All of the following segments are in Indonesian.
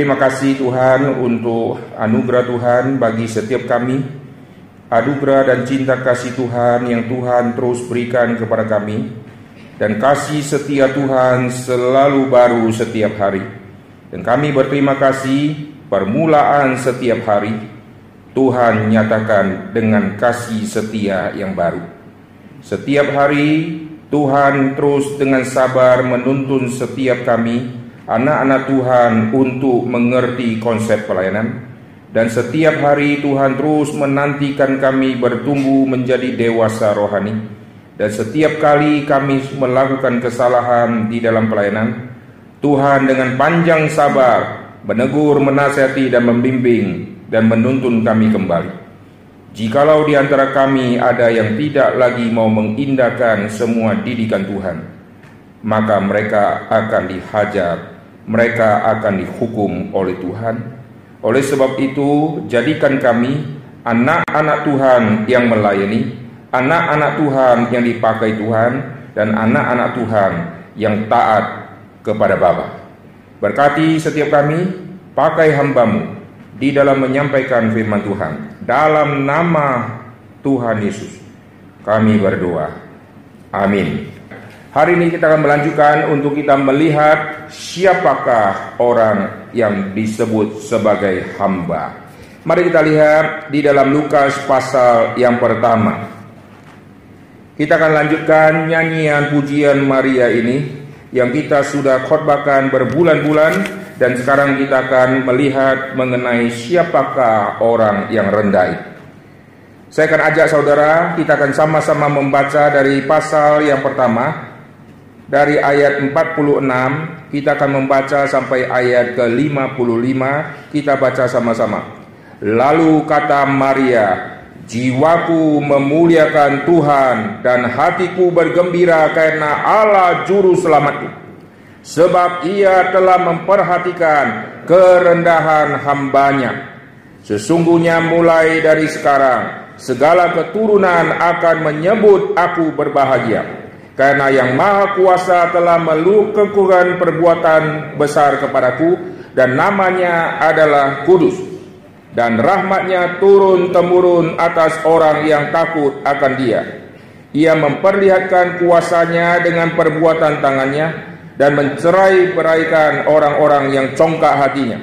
Terima kasih Tuhan untuk anugerah Tuhan bagi setiap kami. Anugerah dan cinta kasih Tuhan yang Tuhan terus berikan kepada kami. Dan kasih setia Tuhan selalu baru setiap hari. Dan kami berterima kasih permulaan setiap hari. Tuhan nyatakan dengan kasih setia yang baru. Setiap hari Tuhan terus dengan sabar menuntun setiap kami anak-anak Tuhan untuk mengerti konsep pelayanan dan setiap hari Tuhan terus menantikan kami bertumbuh menjadi dewasa rohani dan setiap kali kami melakukan kesalahan di dalam pelayanan Tuhan dengan panjang sabar menegur, menasihati dan membimbing dan menuntun kami kembali. Jikalau di antara kami ada yang tidak lagi mau mengindahkan semua didikan Tuhan, maka mereka akan dihajar mereka akan dihukum oleh Tuhan. Oleh sebab itu, jadikan kami anak-anak Tuhan yang melayani, anak-anak Tuhan yang dipakai Tuhan, dan anak-anak Tuhan yang taat kepada Bapa. Berkati setiap kami, pakai hambamu di dalam menyampaikan firman Tuhan. Dalam nama Tuhan Yesus, kami berdoa. Amin. Hari ini kita akan melanjutkan untuk kita melihat siapakah orang yang disebut sebagai hamba. Mari kita lihat di dalam Lukas pasal yang pertama. Kita akan lanjutkan nyanyian pujian Maria ini yang kita sudah khotbahkan berbulan-bulan dan sekarang kita akan melihat mengenai siapakah orang yang rendah itu. Saya akan ajak saudara, kita akan sama-sama membaca dari pasal yang pertama dari ayat 46 kita akan membaca sampai ayat ke-55 kita baca sama-sama. Lalu kata Maria, jiwaku memuliakan Tuhan dan hatiku bergembira karena Allah juru selamatku. Sebab ia telah memperhatikan kerendahan hambanya. Sesungguhnya mulai dari sekarang segala keturunan akan menyebut aku berbahagia karena yang maha kuasa telah melukukan perbuatan besar kepadaku dan namanya adalah kudus. Dan rahmatnya turun-temurun atas orang yang takut akan dia. Ia memperlihatkan kuasanya dengan perbuatan tangannya dan mencerai beraikan orang-orang yang congkak hatinya.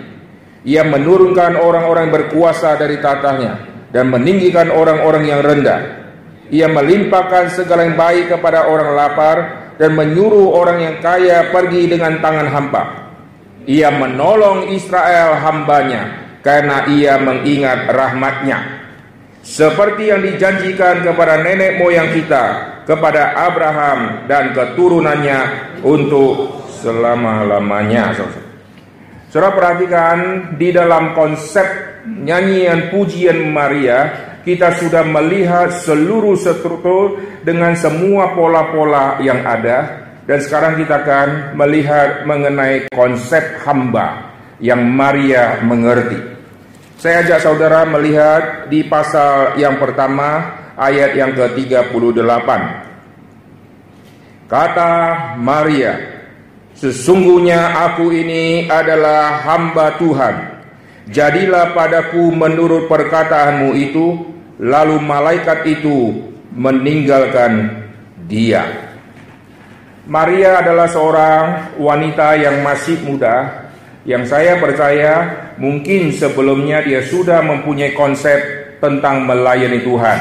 Ia menurunkan orang-orang berkuasa dari tatahnya dan meninggikan orang-orang yang rendah ia melimpahkan segala yang baik kepada orang lapar dan menyuruh orang yang kaya pergi dengan tangan hampa. Ia menolong Israel hambanya karena ia mengingat rahmatnya. Seperti yang dijanjikan kepada nenek moyang kita, kepada Abraham dan keturunannya untuk selama-lamanya. Saudara perhatikan di dalam konsep nyanyian pujian Maria kita sudah melihat seluruh struktur dengan semua pola-pola yang ada dan sekarang kita akan melihat mengenai konsep hamba yang Maria mengerti. Saya ajak saudara melihat di pasal yang pertama ayat yang ke-38. Kata Maria, sesungguhnya aku ini adalah hamba Tuhan. Jadilah padaku menurut perkataanmu itu Lalu malaikat itu meninggalkan dia. Maria adalah seorang wanita yang masih muda yang saya percaya mungkin sebelumnya dia sudah mempunyai konsep tentang melayani Tuhan.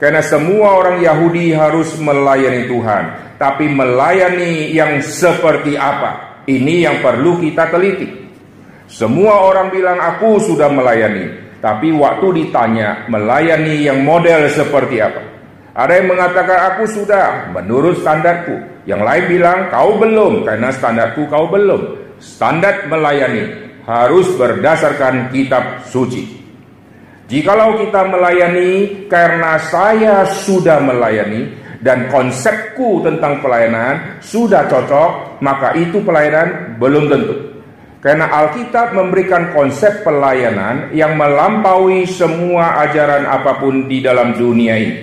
Karena semua orang Yahudi harus melayani Tuhan, tapi melayani yang seperti apa? Ini yang perlu kita teliti. Semua orang bilang aku sudah melayani, tapi waktu ditanya melayani yang model seperti apa? Ada yang mengatakan aku sudah menurut standarku. Yang lain bilang kau belum karena standarku kau belum. Standar melayani harus berdasarkan kitab suci. Jikalau kita melayani karena saya sudah melayani dan konsepku tentang pelayanan sudah cocok, maka itu pelayanan belum tentu. Karena Alkitab memberikan konsep pelayanan yang melampaui semua ajaran apa pun di dalam dunia ini.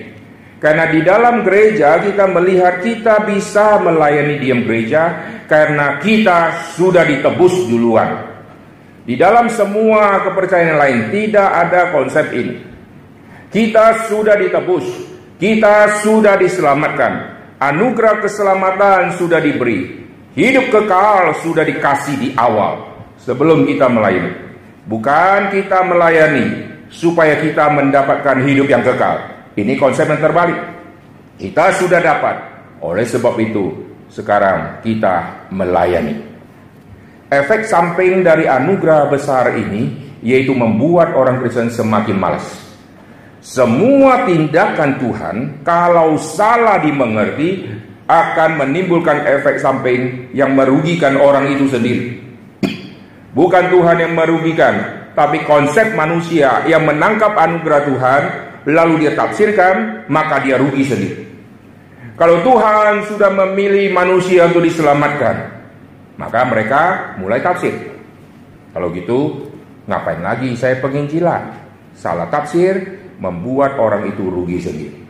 Karena di dalam gereja kita melihat kita bisa melayani diam gereja karena kita sudah ditebus duluan. Di dalam semua kepercayaan lain tidak ada konsep ini. Kita sudah ditebus, kita sudah diselamatkan, anugerah keselamatan sudah diberi, hidup kekal sudah dikasih di awal sebelum kita melayani. Bukan kita melayani supaya kita mendapatkan hidup yang kekal. Ini konsep yang terbalik. Kita sudah dapat. Oleh sebab itu, sekarang kita melayani. Efek samping dari anugerah besar ini yaitu membuat orang Kristen semakin malas. Semua tindakan Tuhan kalau salah dimengerti akan menimbulkan efek samping yang merugikan orang itu sendiri. Bukan Tuhan yang merugikan, tapi konsep manusia yang menangkap anugerah Tuhan lalu dia tafsirkan, maka dia rugi sendiri. Kalau Tuhan sudah memilih manusia untuk diselamatkan, maka mereka mulai tafsir. Kalau gitu, ngapain lagi saya penginjilan? Salah tafsir membuat orang itu rugi sendiri.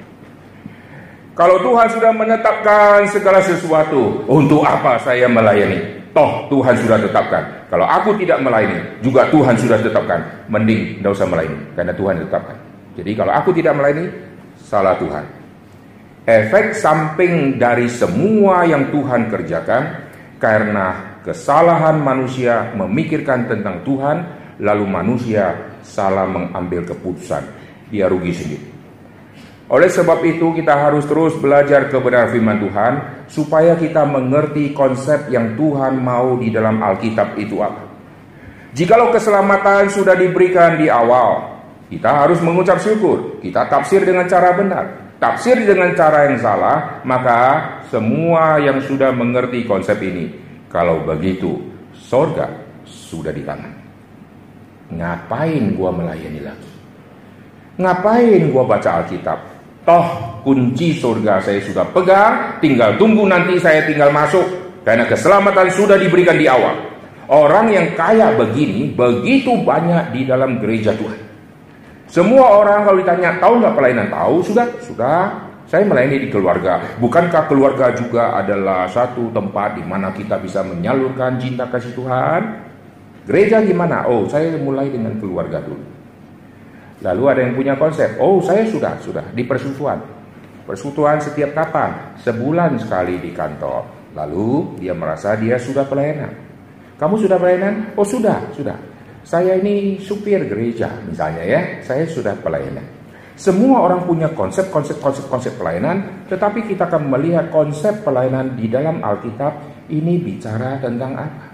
Kalau Tuhan sudah menetapkan segala sesuatu, untuk apa saya melayani? Toh Tuhan sudah tetapkan. Kalau aku tidak melayani, juga Tuhan sudah tetapkan. Mending tidak usah melayani, karena Tuhan tetapkan. Jadi kalau aku tidak melayani, salah Tuhan. Efek samping dari semua yang Tuhan kerjakan karena kesalahan manusia memikirkan tentang Tuhan, lalu manusia salah mengambil keputusan. Dia rugi sendiri. Oleh sebab itu kita harus terus belajar kebenaran firman Tuhan supaya kita mengerti konsep yang Tuhan mau di dalam Alkitab itu apa. Jikalau keselamatan sudah diberikan di awal, kita harus mengucap syukur. Kita tafsir dengan cara benar. Tafsir dengan cara yang salah, maka semua yang sudah mengerti konsep ini, kalau begitu sorga sudah di tangan. Ngapain gua melayani lagi? Ngapain gua baca Alkitab? Toh kunci surga saya sudah pegang, tinggal tunggu nanti saya tinggal masuk. Karena keselamatan sudah diberikan di awal. Orang yang kaya begini, begitu banyak di dalam gereja Tuhan. Semua orang kalau ditanya, tahu nggak pelayanan? Tahu, sudah, sudah. Saya melayani di keluarga. Bukankah keluarga juga adalah satu tempat di mana kita bisa menyalurkan cinta kasih Tuhan? Gereja gimana? Oh, saya mulai dengan keluarga dulu. Lalu ada yang punya konsep, oh saya sudah, sudah di persekutuan. Persekutuan setiap kapan? Sebulan sekali di kantor. Lalu dia merasa dia sudah pelayanan. Kamu sudah pelayanan? Oh sudah, sudah. Saya ini supir gereja misalnya ya, saya sudah pelayanan. Semua orang punya konsep-konsep konsep-konsep pelayanan, tetapi kita akan melihat konsep pelayanan di dalam Alkitab ini bicara tentang apa.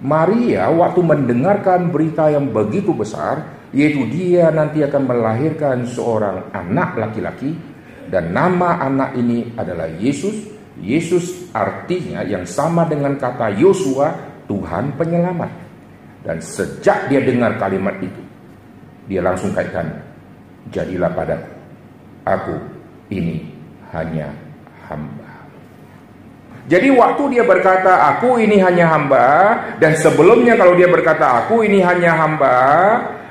Maria waktu mendengarkan berita yang begitu besar, yaitu dia nanti akan melahirkan seorang anak laki-laki dan nama anak ini adalah Yesus. Yesus artinya yang sama dengan kata Yosua, Tuhan penyelamat. Dan sejak dia dengar kalimat itu, dia langsung kaitkan jadilah padaku. Aku ini hanya hamba. Jadi waktu dia berkata aku ini hanya hamba dan sebelumnya kalau dia berkata aku ini hanya hamba,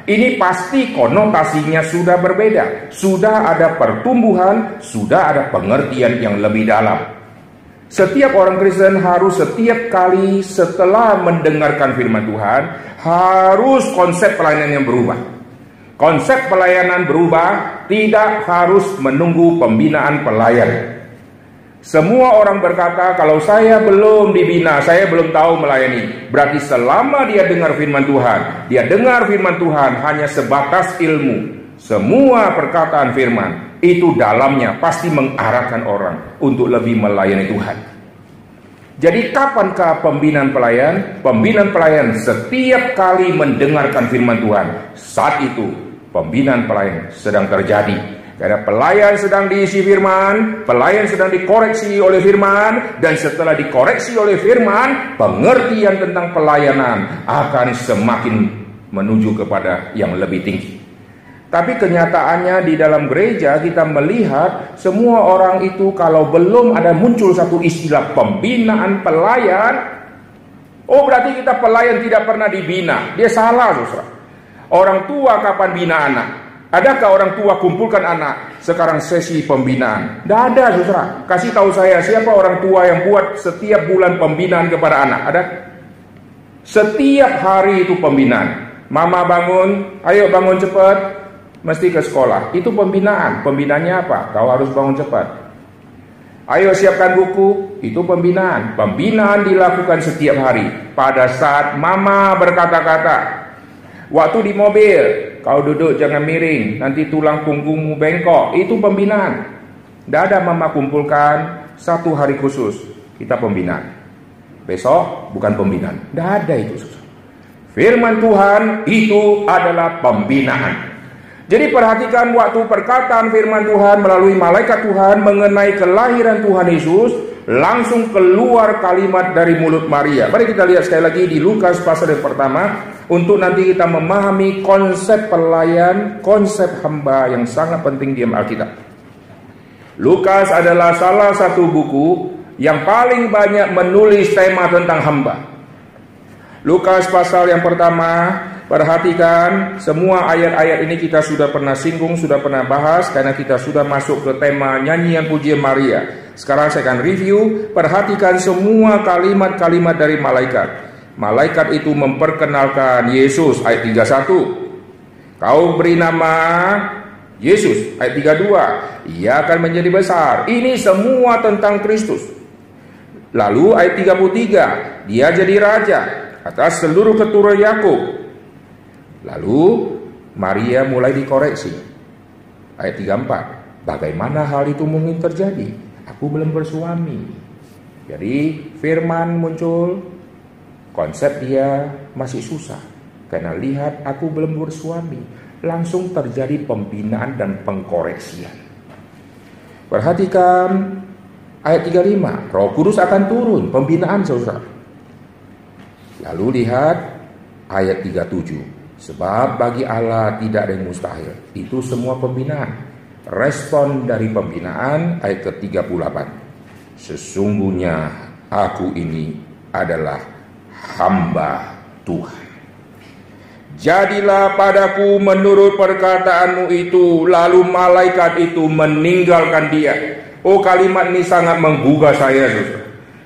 ini pasti konotasinya sudah berbeda. Sudah ada pertumbuhan, sudah ada pengertian yang lebih dalam. Setiap orang Kristen harus setiap kali setelah mendengarkan firman Tuhan harus konsep pelayanan yang berubah. Konsep pelayanan berubah, tidak harus menunggu pembinaan pelayan. Semua orang berkata, kalau saya belum dibina, saya belum tahu melayani. Berarti selama dia dengar firman Tuhan, dia dengar firman Tuhan hanya sebatas ilmu. Semua perkataan firman, itu dalamnya pasti mengarahkan orang untuk lebih melayani Tuhan. Jadi kapankah pembinaan pelayan? Pembinaan pelayan setiap kali mendengarkan firman Tuhan. Saat itu pembinaan pelayan sedang terjadi. Karena pelayan sedang diisi firman, pelayan sedang dikoreksi oleh firman, dan setelah dikoreksi oleh firman, pengertian tentang pelayanan akan semakin menuju kepada yang lebih tinggi. Tapi kenyataannya di dalam gereja kita melihat semua orang itu kalau belum ada muncul satu istilah pembinaan pelayan, oh berarti kita pelayan tidak pernah dibina. Dia salah, saudara. Orang tua kapan bina anak? Adakah orang tua kumpulkan anak sekarang sesi pembinaan? Tidak ada, saudara. Kasih tahu saya siapa orang tua yang buat setiap bulan pembinaan kepada anak? Ada? Setiap hari itu pembinaan. Mama bangun, ayo bangun cepat, mesti ke sekolah. Itu pembinaan. Pembinaannya apa? Kau harus bangun cepat. Ayo siapkan buku, itu pembinaan. Pembinaan dilakukan setiap hari. Pada saat mama berkata-kata, waktu di mobil, kau duduk jangan miring, nanti tulang punggungmu bengkok. Itu pembinaan. Tidak ada mama kumpulkan satu hari khusus, kita pembinaan. Besok bukan pembinaan. Tidak ada itu. Firman Tuhan itu adalah pembinaan. Jadi perhatikan waktu perkataan firman Tuhan melalui malaikat Tuhan mengenai kelahiran Tuhan Yesus langsung keluar kalimat dari mulut Maria. Mari kita lihat sekali lagi di Lukas pasal yang pertama untuk nanti kita memahami konsep pelayan, konsep hamba yang sangat penting di Alkitab. Lukas adalah salah satu buku yang paling banyak menulis tema tentang hamba. Lukas pasal yang pertama, perhatikan semua ayat-ayat ini kita sudah pernah singgung, sudah pernah bahas karena kita sudah masuk ke tema nyanyian pujian Maria. Sekarang saya akan review, perhatikan semua kalimat-kalimat dari malaikat. Malaikat itu memperkenalkan Yesus ayat 31. Kau beri nama Yesus ayat 32. Ia akan menjadi besar. Ini semua tentang Kristus. Lalu ayat 33, dia jadi raja atas seluruh keturunan Yakub. Lalu Maria mulai dikoreksi. Ayat 34, bagaimana hal itu mungkin terjadi? Aku belum bersuami. Jadi firman muncul, konsep dia masih susah. Karena lihat aku belum bersuami. Langsung terjadi pembinaan dan pengkoreksian. Perhatikan Ayat 35, Roh Kudus akan turun, pembinaan saudara. Lalu lihat ayat 37, sebab bagi Allah tidak ada yang mustahil. Itu semua pembinaan. Respon dari pembinaan ayat ke-38. Sesungguhnya aku ini adalah hamba Tuhan. Jadilah padaku menurut perkataanmu itu, lalu malaikat itu meninggalkan dia Oh kalimat ini sangat menggugah saya.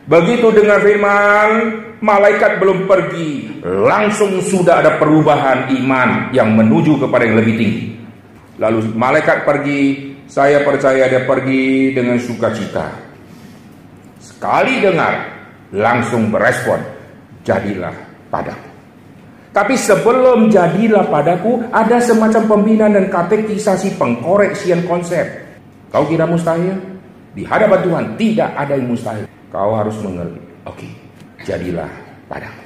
Begitu dengar firman, malaikat belum pergi, langsung sudah ada perubahan iman yang menuju kepada yang lebih tinggi. Lalu malaikat pergi, saya percaya dia pergi dengan sukacita. Sekali dengar, langsung berespon, jadilah padaku. Tapi sebelum jadilah padaku, ada semacam pembinaan dan katekisasi pengkoreksian konsep. Kau kira mustahil? Di hadapan Tuhan tidak ada yang mustahil. Kau harus mengerti. Oke, okay, jadilah padaku.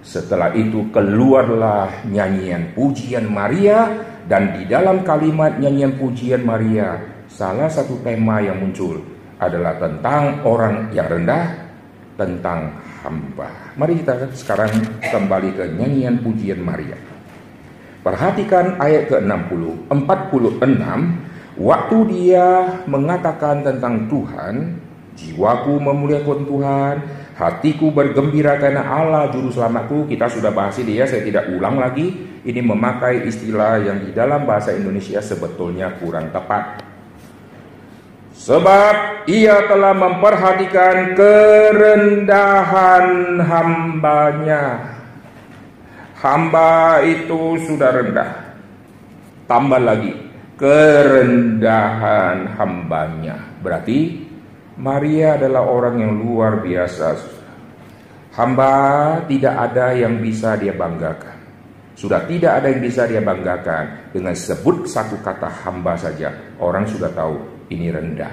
Setelah itu keluarlah nyanyian pujian Maria dan di dalam kalimat nyanyian pujian Maria salah satu tema yang muncul adalah tentang orang yang rendah, tentang hamba. Mari kita sekarang kembali ke nyanyian pujian Maria. Perhatikan ayat ke-60, 46 Waktu dia mengatakan tentang Tuhan, jiwaku memuliakan Tuhan, hatiku bergembira karena Allah juru selamatku. Kita sudah bahas ini ya, saya tidak ulang lagi. Ini memakai istilah yang di dalam bahasa Indonesia sebetulnya kurang tepat. Sebab ia telah memperhatikan kerendahan hambanya. Hamba itu sudah rendah. Tambah lagi, kerendahan hambanya. Berarti Maria adalah orang yang luar biasa. Hamba tidak ada yang bisa dia banggakan. Sudah tidak ada yang bisa dia banggakan. Dengan sebut satu kata hamba saja, orang sudah tahu ini rendah.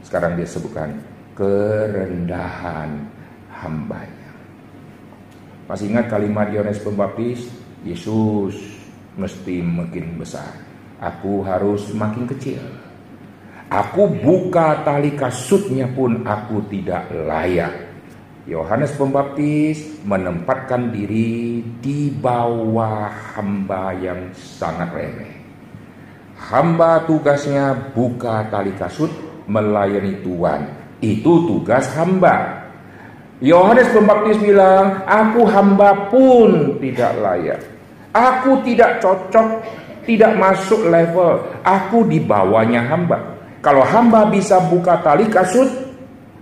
Sekarang dia sebutkan kerendahan hambanya. Masih ingat kalimat Yohanes Pembaptis? Yesus mesti makin besar aku harus semakin kecil. Aku buka tali kasutnya pun aku tidak layak. Yohanes Pembaptis menempatkan diri di bawah hamba yang sangat remeh. Hamba tugasnya buka tali kasut melayani Tuhan. Itu tugas hamba. Yohanes Pembaptis bilang, "Aku hamba pun tidak layak. Aku tidak cocok tidak masuk level aku di bawahnya hamba. Kalau hamba bisa buka tali kasut,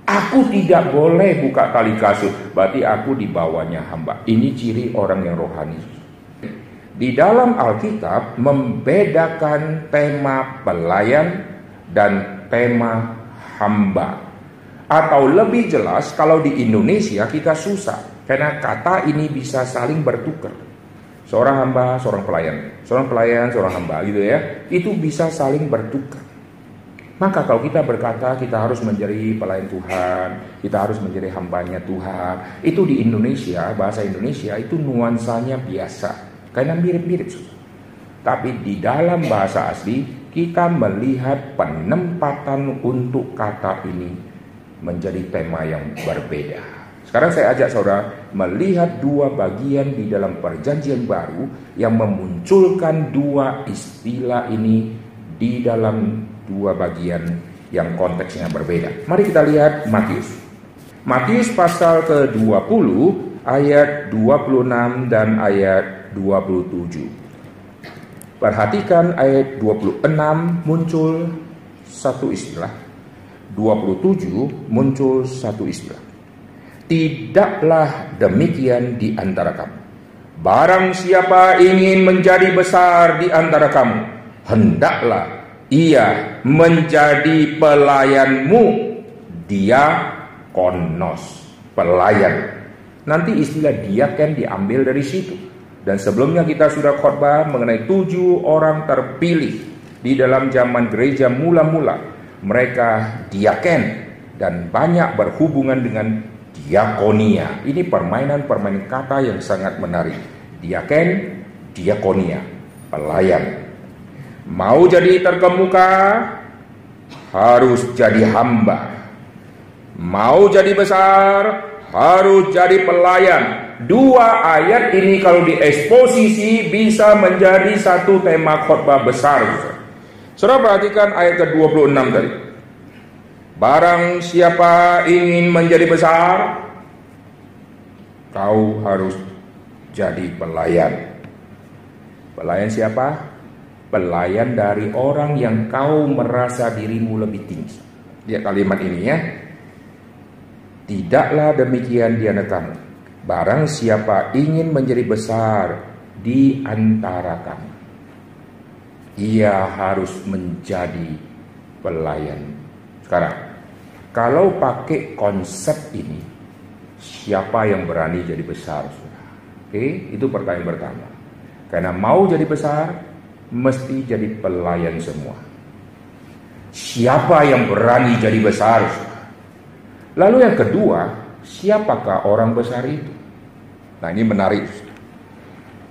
Aku tidak boleh buka tali kasut, berarti aku di bawahnya hamba. Ini ciri orang yang rohani. Di dalam Alkitab membedakan tema pelayan dan tema hamba. Atau lebih jelas kalau di Indonesia kita susah karena kata ini bisa saling bertukar. Seorang hamba, seorang pelayan, seorang pelayan, seorang hamba gitu ya. Itu bisa saling bertukar. Maka kalau kita berkata kita harus menjadi pelayan Tuhan, kita harus menjadi hambanya Tuhan, itu di Indonesia, bahasa Indonesia itu nuansanya biasa, karena mirip-mirip. Tapi di dalam bahasa asli, kita melihat penempatan untuk kata ini menjadi tema yang berbeda. Sekarang saya ajak saudara melihat dua bagian di dalam perjanjian baru yang memunculkan dua istilah ini di dalam dua bagian yang konteksnya berbeda. Mari kita lihat Matius. Matius pasal ke-20 ayat 26 dan ayat 27. Perhatikan ayat 26 muncul satu istilah. 27 muncul satu istilah. Tidaklah demikian di antara kamu. Barang siapa ingin menjadi besar di antara kamu, hendaklah ia menjadi pelayanmu. Dia konos pelayan. Nanti istilah dia kan diambil dari situ. Dan sebelumnya kita sudah khotbah mengenai tujuh orang terpilih di dalam zaman gereja mula-mula. Mereka diaken dan banyak berhubungan dengan diakonia. Ini permainan-permainan kata yang sangat menarik. Diaken diakonia pelayan Mau jadi terkemuka harus jadi hamba. Mau jadi besar harus jadi pelayan. Dua ayat ini kalau dieksposisi bisa menjadi satu tema khotbah besar. Saudara perhatikan ayat ke-26 tadi. Barang siapa ingin menjadi besar, kau harus jadi pelayan. Pelayan siapa? Pelayan dari orang yang kau merasa dirimu lebih tinggi. Lihat kalimat ini ya. Tidaklah demikian di antara kamu. Barang siapa ingin menjadi besar di antara kamu. Ia harus menjadi pelayan. Sekarang, kalau pakai konsep ini, siapa yang berani jadi besar? Oke, itu pertanyaan pertama. Karena mau jadi besar, mesti jadi pelayan semua. Siapa yang berani jadi besar? Lalu yang kedua, siapakah orang besar itu? Nah ini menarik.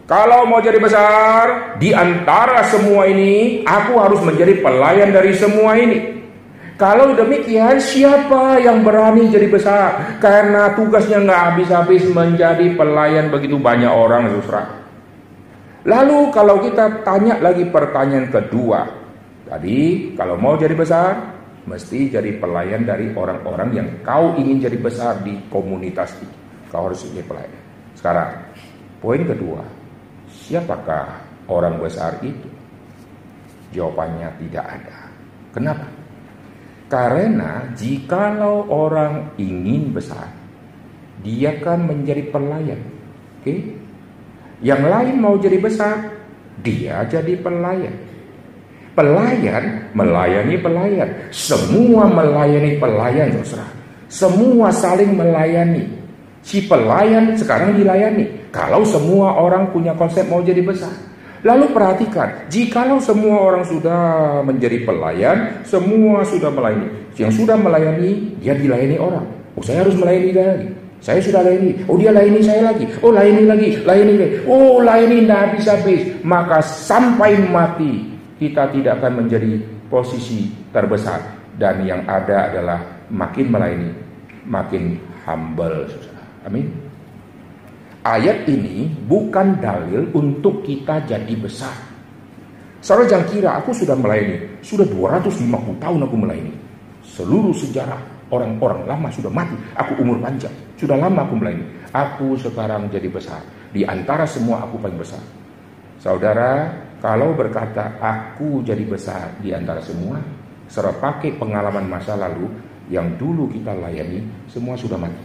Kalau mau jadi besar, di antara semua ini, aku harus menjadi pelayan dari semua ini. Kalau demikian, siapa yang berani jadi besar? Karena tugasnya nggak habis-habis menjadi pelayan begitu banyak orang, susrah. Lalu kalau kita tanya lagi pertanyaan kedua, tadi kalau mau jadi besar, mesti jadi pelayan dari orang-orang yang kau ingin jadi besar di komunitas itu. Kau harus jadi pelayan. Sekarang, poin kedua, siapakah orang besar itu? Jawabannya tidak ada. Kenapa? Karena jikalau orang ingin besar, dia kan menjadi pelayan. Oke? Okay? Yang lain mau jadi besar, dia jadi pelayan. Pelayan melayani pelayan. Semua melayani pelayan, saudara. Semua saling melayani. Si pelayan sekarang dilayani. Kalau semua orang punya konsep mau jadi besar. Lalu perhatikan, jikalau semua orang sudah menjadi pelayan, semua sudah melayani. Yang sudah melayani, dia dilayani orang. Oh, saya harus melayani dia lagi. Saya sudah layani. Oh dia layani saya lagi. Oh layani lagi. Layani lagi. Oh layani tidak habis-habis. Maka sampai mati kita tidak akan menjadi posisi terbesar. Dan yang ada adalah makin melayani. Makin humble. Amin. Ayat ini bukan dalil untuk kita jadi besar. Saudara jangan kira aku sudah melayani. Sudah 250 tahun aku melayani. Seluruh sejarah Orang-orang lama sudah mati. Aku umur panjang. Sudah lama aku melayani. Aku sekarang jadi besar. Di antara semua aku paling besar. Saudara, kalau berkata aku jadi besar di antara semua, serta pakai pengalaman masa lalu, yang dulu kita layani semua sudah mati.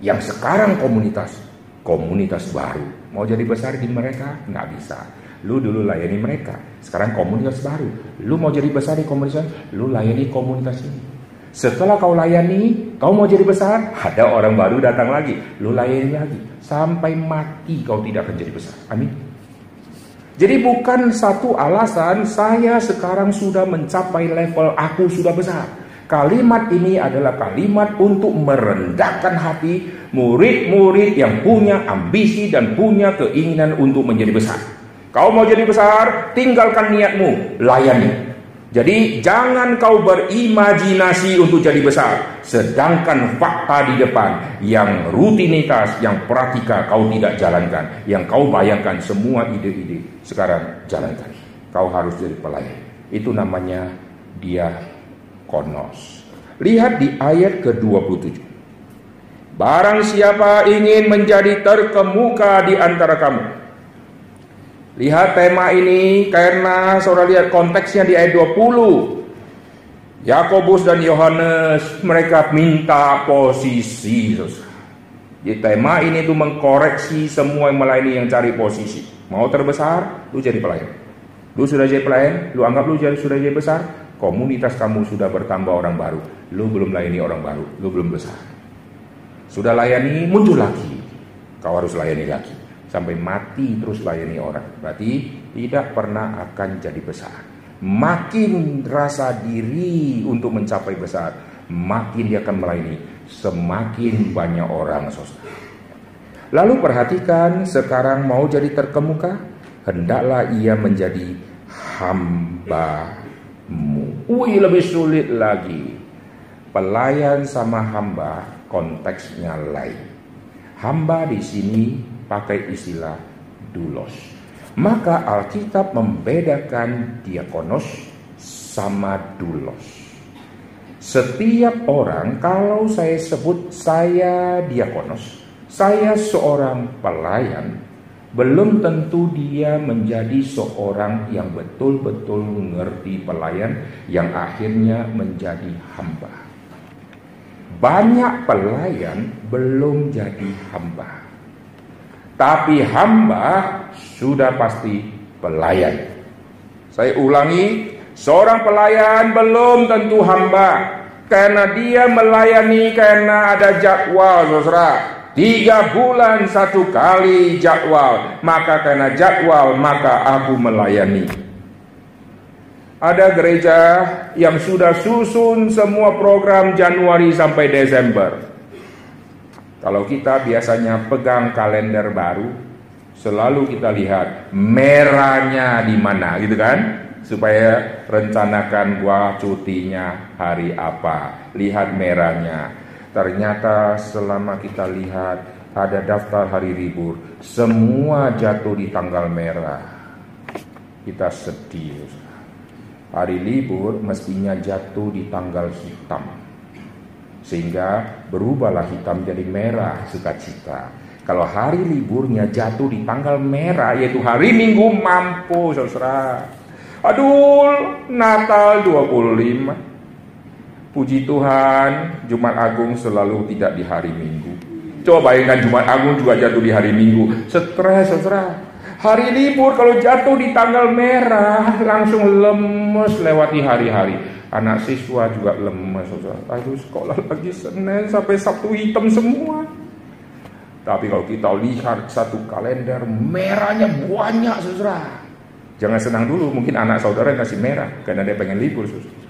Yang sekarang komunitas, komunitas baru. Mau jadi besar di mereka? Nggak bisa. Lu dulu layani mereka, sekarang komunitas baru. Lu mau jadi besar di komunitas, lu layani komunitas ini. Setelah kau layani, kau mau jadi besar, ada orang baru datang lagi, lu layani lagi. Sampai mati kau tidak akan jadi besar. Amin. Jadi bukan satu alasan saya sekarang sudah mencapai level aku sudah besar. Kalimat ini adalah kalimat untuk merendahkan hati murid-murid yang punya ambisi dan punya keinginan untuk menjadi besar. Kau mau jadi besar, tinggalkan niatmu, layani. Jadi jangan kau berimajinasi untuk jadi besar, sedangkan fakta di depan yang rutinitas, yang praktika kau tidak jalankan, yang kau bayangkan semua ide-ide sekarang jalankan. Kau harus jadi pelayan. Itu namanya dia konos. Lihat di ayat ke-27. Barang siapa ingin menjadi terkemuka di antara kamu, Lihat tema ini karena saudara lihat konteksnya di ayat 20. Yakobus dan Yohanes mereka minta posisi. Di tema ini tuh mengkoreksi semua yang melayani yang cari posisi. Mau terbesar, lu jadi pelayan. Lu sudah jadi pelayan, lu anggap lu sudah jadi besar, komunitas kamu sudah bertambah orang baru. Lu belum layani orang baru, lu belum besar. Sudah layani, muncul lagi. Kau harus layani lagi sampai mati terus layani orang. Berarti tidak pernah akan jadi besar. Makin rasa diri untuk mencapai besar, makin dia akan melayani semakin banyak orang. Lalu perhatikan sekarang mau jadi terkemuka, hendaklah ia menjadi hambamu. Wih lebih sulit lagi. Pelayan sama hamba konteksnya lain. Hamba di sini pakai istilah dulos. Maka Alkitab membedakan diakonos sama dulos. Setiap orang kalau saya sebut saya diakonos, saya seorang pelayan, belum tentu dia menjadi seorang yang betul-betul mengerti pelayan yang akhirnya menjadi hamba. Banyak pelayan belum jadi hamba. Tapi hamba sudah pasti pelayan. Saya ulangi, seorang pelayan belum tentu hamba. Karena dia melayani karena ada jadwal, saudara. Tiga bulan satu kali jadwal. Maka karena jadwal, maka aku melayani. Ada gereja yang sudah susun semua program Januari sampai Desember. Kalau kita biasanya pegang kalender baru, selalu kita lihat merahnya di mana, gitu kan? Supaya rencanakan gua cutinya hari apa. Lihat merahnya. Ternyata selama kita lihat ada daftar hari libur, semua jatuh di tanggal merah. Kita sedih. Hari libur mestinya jatuh di tanggal hitam sehingga berubahlah hitam jadi merah sukacita. Kalau hari liburnya jatuh di tanggal merah yaitu hari Minggu mampu saudara. Aduh, Natal 25. Puji Tuhan, Jumat Agung selalu tidak di hari Minggu. Coba bayangkan Jumat Agung juga jatuh di hari Minggu. Stres, saudara. Hari libur kalau jatuh di tanggal merah langsung lemes lewati hari-hari. Anak siswa juga lemes. Aduh sekolah lagi Senin sampai Sabtu hitam semua. Tapi kalau kita lihat satu kalender merahnya banyak saudara. Jangan senang dulu, mungkin anak saudara kasih merah karena dia pengen libur saudara.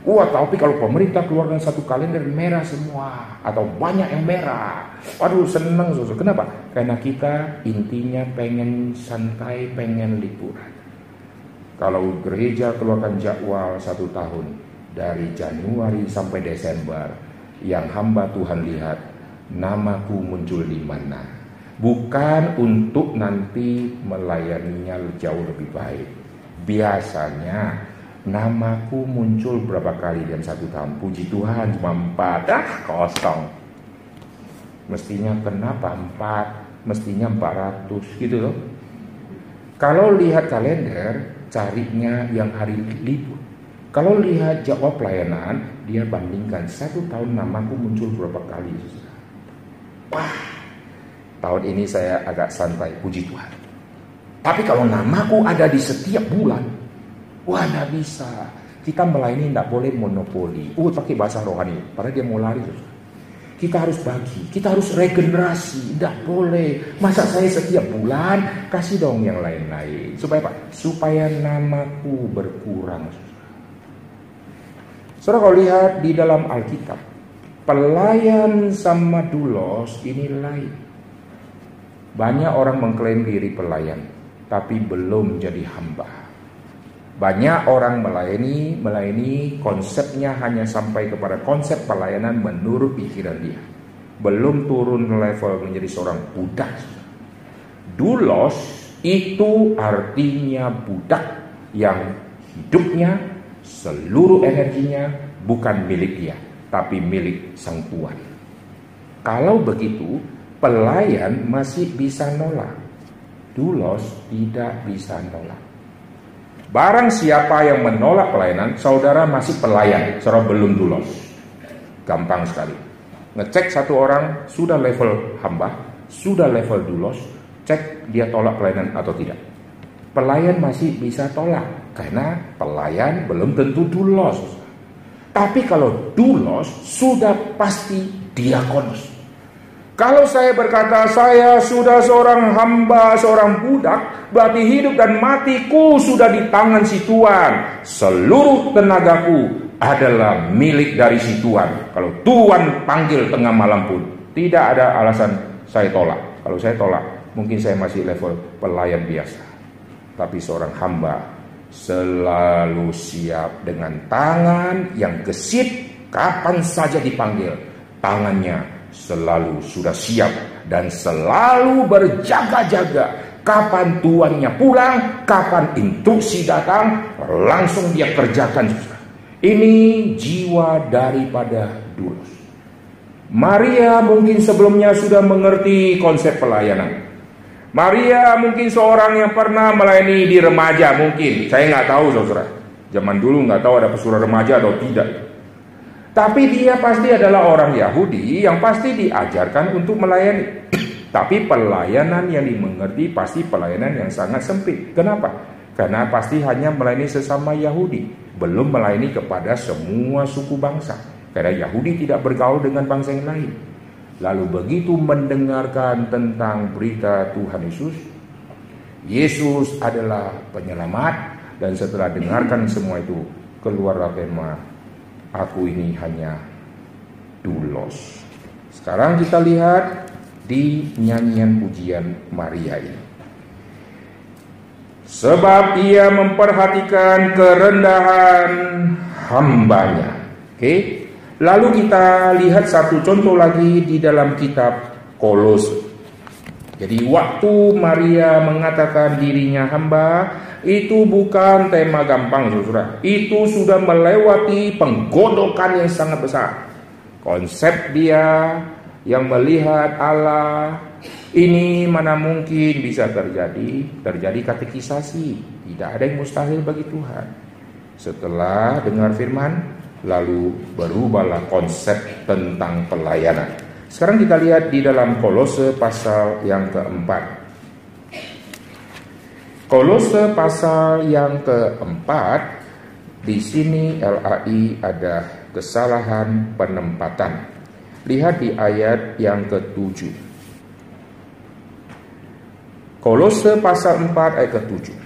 Wah, tapi kalau pemerintah keluarkan satu kalender merah semua atau banyak yang merah, waduh seneng saudara. Kenapa? Karena kita intinya pengen santai, pengen liburan. Kalau gereja keluarkan jadwal satu tahun dari Januari sampai Desember yang hamba Tuhan lihat namaku muncul di mana. Bukan untuk nanti melayaninya jauh lebih baik. Biasanya namaku muncul berapa kali dalam satu tahun. Puji Tuhan cuma empat. Ah kosong. Mestinya kenapa empat? Mestinya empat ratus gitu loh. Kalau lihat kalender, carinya yang hari libur. Kalau lihat jawab pelayanan, dia bandingkan satu tahun namaku muncul berapa kali. Wah, tahun ini saya agak santai, puji Tuhan. Tapi kalau namaku ada di setiap bulan, wah nggak bisa. Kita melayani tidak boleh monopoli. Uh, pakai bahasa rohani, padahal dia mau lari. Kita harus bagi, kita harus regenerasi, tidak boleh. Masa saya setiap bulan kasih dong yang lain-lain. Supaya apa? Supaya namaku berkurang. Saudara kalau lihat di dalam Alkitab, pelayan sama dulos ini lain. Banyak orang mengklaim diri pelayan, tapi belum jadi hamba. Banyak orang melayani, melayani konsepnya hanya sampai kepada konsep pelayanan menurut pikiran dia. Belum turun level menjadi seorang budak. Dulos itu artinya budak yang hidupnya Seluruh energinya bukan milik dia, tapi milik sang tuan. Kalau begitu, pelayan masih bisa nolak. Dulos tidak bisa nolak. Barang siapa yang menolak pelayanan, saudara masih pelayan, saudara belum dulos. Gampang sekali. Ngecek satu orang, sudah level hamba, sudah level dulos, cek dia tolak pelayanan atau tidak. Pelayan masih bisa tolak karena pelayan belum tentu dulos. Tapi kalau dulos sudah pasti diakonos. Kalau saya berkata saya sudah seorang hamba, seorang budak, berarti hidup dan matiku sudah di tangan si Tuhan. Seluruh tenagaku adalah milik dari si Tuhan. Kalau Tuhan panggil tengah malam pun, tidak ada alasan saya tolak. Kalau saya tolak, mungkin saya masih level pelayan biasa tapi seorang hamba selalu siap dengan tangan yang gesit kapan saja dipanggil. Tangannya selalu sudah siap dan selalu berjaga-jaga. Kapan tuannya pulang, kapan instruksi datang, langsung dia kerjakan. Ini jiwa daripada dulu. Maria mungkin sebelumnya sudah mengerti konsep pelayanan. Maria mungkin seorang yang pernah melayani di remaja mungkin. Saya nggak tahu saudara. Zaman dulu nggak tahu ada pesuruh remaja atau tidak. Tapi dia pasti adalah orang Yahudi yang pasti diajarkan untuk melayani. Tapi pelayanan yang dimengerti pasti pelayanan yang sangat sempit. Kenapa? Karena pasti hanya melayani sesama Yahudi, belum melayani kepada semua suku bangsa. Karena Yahudi tidak bergaul dengan bangsa yang lain. Lalu begitu mendengarkan tentang berita Tuhan Yesus, Yesus adalah penyelamat dan setelah dengarkan semua itu keluarlah tema aku ini hanya dulos. Sekarang kita lihat di nyanyian pujian Maria ini. Sebab ia memperhatikan kerendahan hambanya. Oke? Lalu kita lihat satu contoh lagi di dalam kitab Kolose. Jadi waktu Maria mengatakan dirinya hamba, itu bukan tema gampang saudara. Itu sudah melewati penggodokan yang sangat besar. Konsep dia yang melihat Allah ini mana mungkin bisa terjadi, terjadi katekisasi. Tidak ada yang mustahil bagi Tuhan. Setelah dengar firman, lalu berubahlah konsep tentang pelayanan. Sekarang kita lihat di dalam Kolose pasal yang keempat. Kolose pasal yang keempat, di sini LAI ada kesalahan penempatan. Lihat di ayat yang ketujuh. Kolose pasal 4 ayat ketujuh.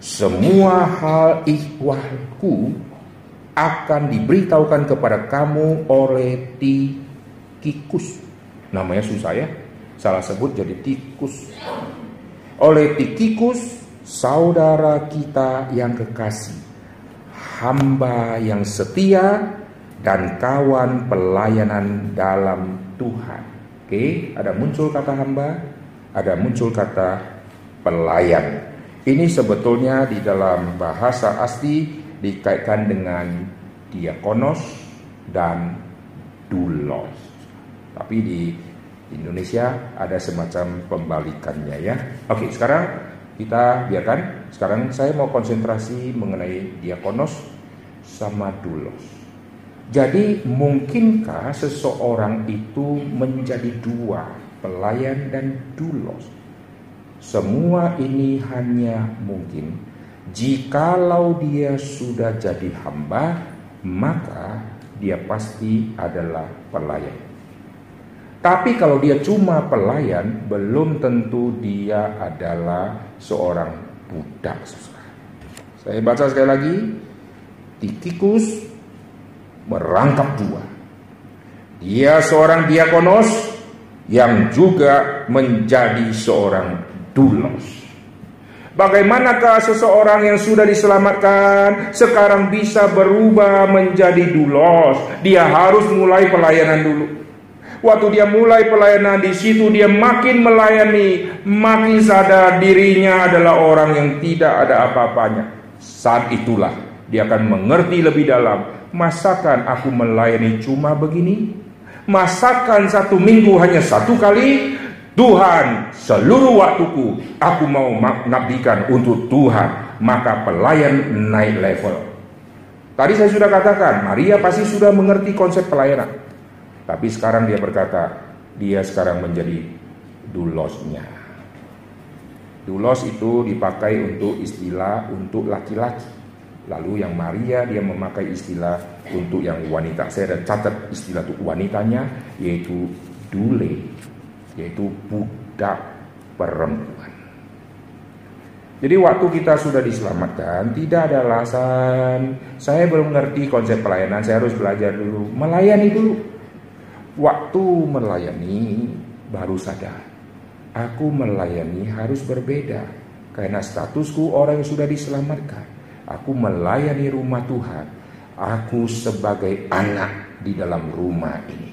Semua hal ihwalku akan diberitahukan kepada kamu oleh Tikikus. Namanya susah ya. Salah sebut jadi tikus. Oleh Tikikus, saudara kita yang kekasih. Hamba yang setia dan kawan pelayanan dalam Tuhan. Oke, ada muncul kata hamba, ada muncul kata pelayan. Ini sebetulnya di dalam bahasa asli dikaitkan dengan diakonos dan dulos. Tapi di Indonesia ada semacam pembalikannya ya. Oke, sekarang kita biarkan. Sekarang saya mau konsentrasi mengenai diakonos. sama dulos. Jadi mungkinkah seseorang itu menjadi dua, pelayan dan dulos? Semua ini hanya mungkin jikalau dia sudah jadi hamba, maka dia pasti adalah pelayan. Tapi kalau dia cuma pelayan, belum tentu dia adalah seorang budak. Saya baca sekali lagi, Tikikus merangkap dua. Dia seorang diakonos yang juga menjadi seorang dulos. Bagaimanakah seseorang yang sudah diselamatkan sekarang bisa berubah menjadi dulos? Dia harus mulai pelayanan dulu. Waktu dia mulai pelayanan di situ dia makin melayani, makin sadar dirinya adalah orang yang tidak ada apa-apanya. Saat itulah dia akan mengerti lebih dalam, masakan aku melayani cuma begini? Masakan satu minggu hanya satu kali? Tuhan, seluruh waktuku aku mau nabikan untuk Tuhan, maka pelayan naik level. Tadi saya sudah katakan, Maria pasti sudah mengerti konsep pelayanan. Tapi sekarang dia berkata, dia sekarang menjadi dulosnya. Dulos itu dipakai untuk istilah untuk laki-laki. Lalu yang Maria dia memakai istilah untuk yang wanita. Saya ada catat istilah untuk wanitanya yaitu dule, yaitu budak perempuan. Jadi waktu kita sudah diselamatkan, tidak ada alasan. Saya belum ngerti konsep pelayanan, saya harus belajar dulu. Melayani dulu. Waktu melayani baru sadar. Aku melayani harus berbeda. Karena statusku orang yang sudah diselamatkan. Aku melayani rumah Tuhan. Aku sebagai anak di dalam rumah ini.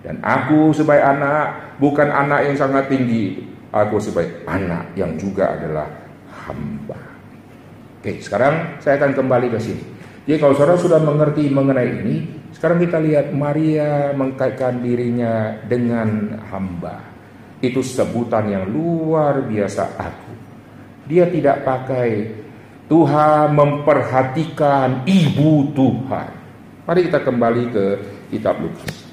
Dan aku sebagai anak bukan anak yang sangat tinggi. Aku sebagai anak yang juga adalah hamba. Oke, sekarang saya akan kembali ke sini. Jadi kalau saudara sudah mengerti mengenai ini, sekarang kita lihat Maria mengkaitkan dirinya dengan hamba. Itu sebutan yang luar biasa aku. Dia tidak pakai Tuhan memperhatikan ibu Tuhan. Mari kita kembali ke kitab Lukas.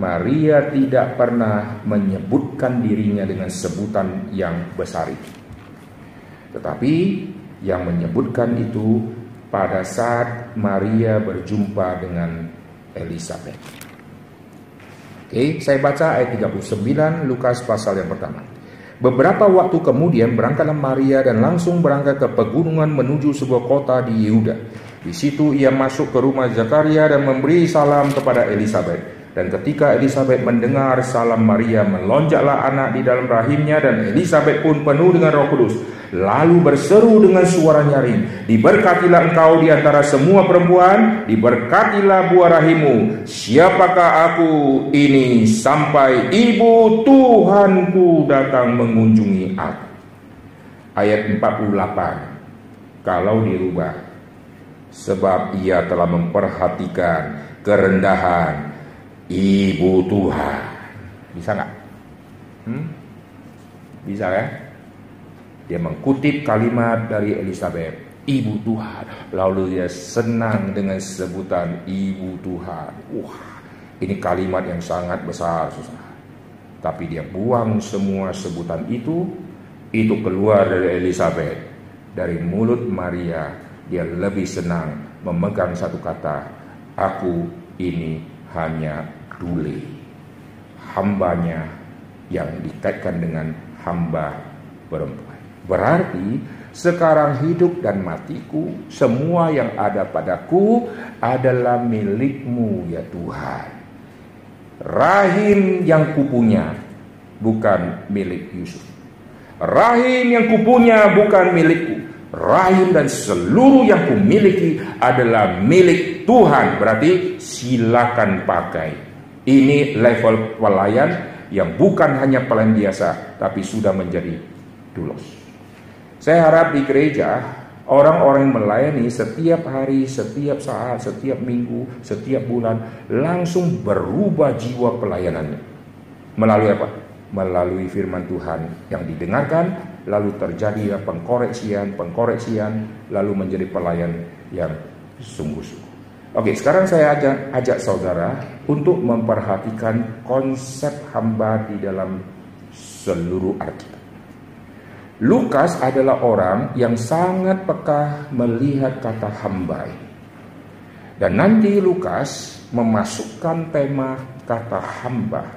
Maria tidak pernah menyebutkan dirinya dengan sebutan yang besar itu. Tetapi yang menyebutkan itu pada saat Maria berjumpa dengan Elizabeth. Oke, saya baca ayat 39 Lukas pasal yang pertama. Beberapa waktu kemudian berangkatlah Maria dan langsung berangkat ke pegunungan menuju sebuah kota di Yehuda. Di situ ia masuk ke rumah Zakaria dan memberi salam kepada Elizabeth. Dan ketika Elizabeth mendengar salam Maria, melonjaklah anak di dalam rahimnya dan Elizabeth pun penuh dengan Roh Kudus. Lalu berseru dengan suara nyaring, diberkatilah engkau di antara semua perempuan, diberkatilah buah rahimu. Siapakah aku ini sampai ibu Tuhanku datang mengunjungi aku. Ayat 48. Kalau dirubah sebab ia telah memperhatikan kerendahan Ibu Tuhan. Bisa nggak? Hmm? Bisa ya? Dia mengutip kalimat dari Elizabeth, Ibu Tuhan. Lalu dia senang dengan sebutan Ibu Tuhan. Wah, ini kalimat yang sangat besar, susah. Tapi dia buang semua sebutan itu, itu keluar dari Elizabeth. Dari mulut Maria, dia lebih senang memegang satu kata, Aku ini hanya dule hambanya yang dikaitkan dengan hamba perempuan. Berarti sekarang hidup dan matiku semua yang ada padaku adalah milikmu ya Tuhan. Rahim yang kupunya bukan milik Yusuf. Rahim yang kupunya bukan milikku. Rahim dan seluruh yang kumiliki adalah milik Tuhan. Berarti silakan pakai. Ini level pelayan yang bukan hanya pelayan biasa, tapi sudah menjadi dulos. Saya harap di gereja orang-orang yang melayani setiap hari, setiap saat, setiap minggu, setiap bulan langsung berubah jiwa pelayanannya. Melalui apa? Melalui firman Tuhan yang didengarkan, lalu terjadi pengkoreksian, pengkoreksian, lalu menjadi pelayan yang sungguh-sungguh. Oke, sekarang saya ajak, ajak saudara untuk memperhatikan konsep hamba di dalam seluruh Alkitab. Lukas adalah orang yang sangat peka melihat kata hamba Dan nanti Lukas memasukkan tema kata hamba.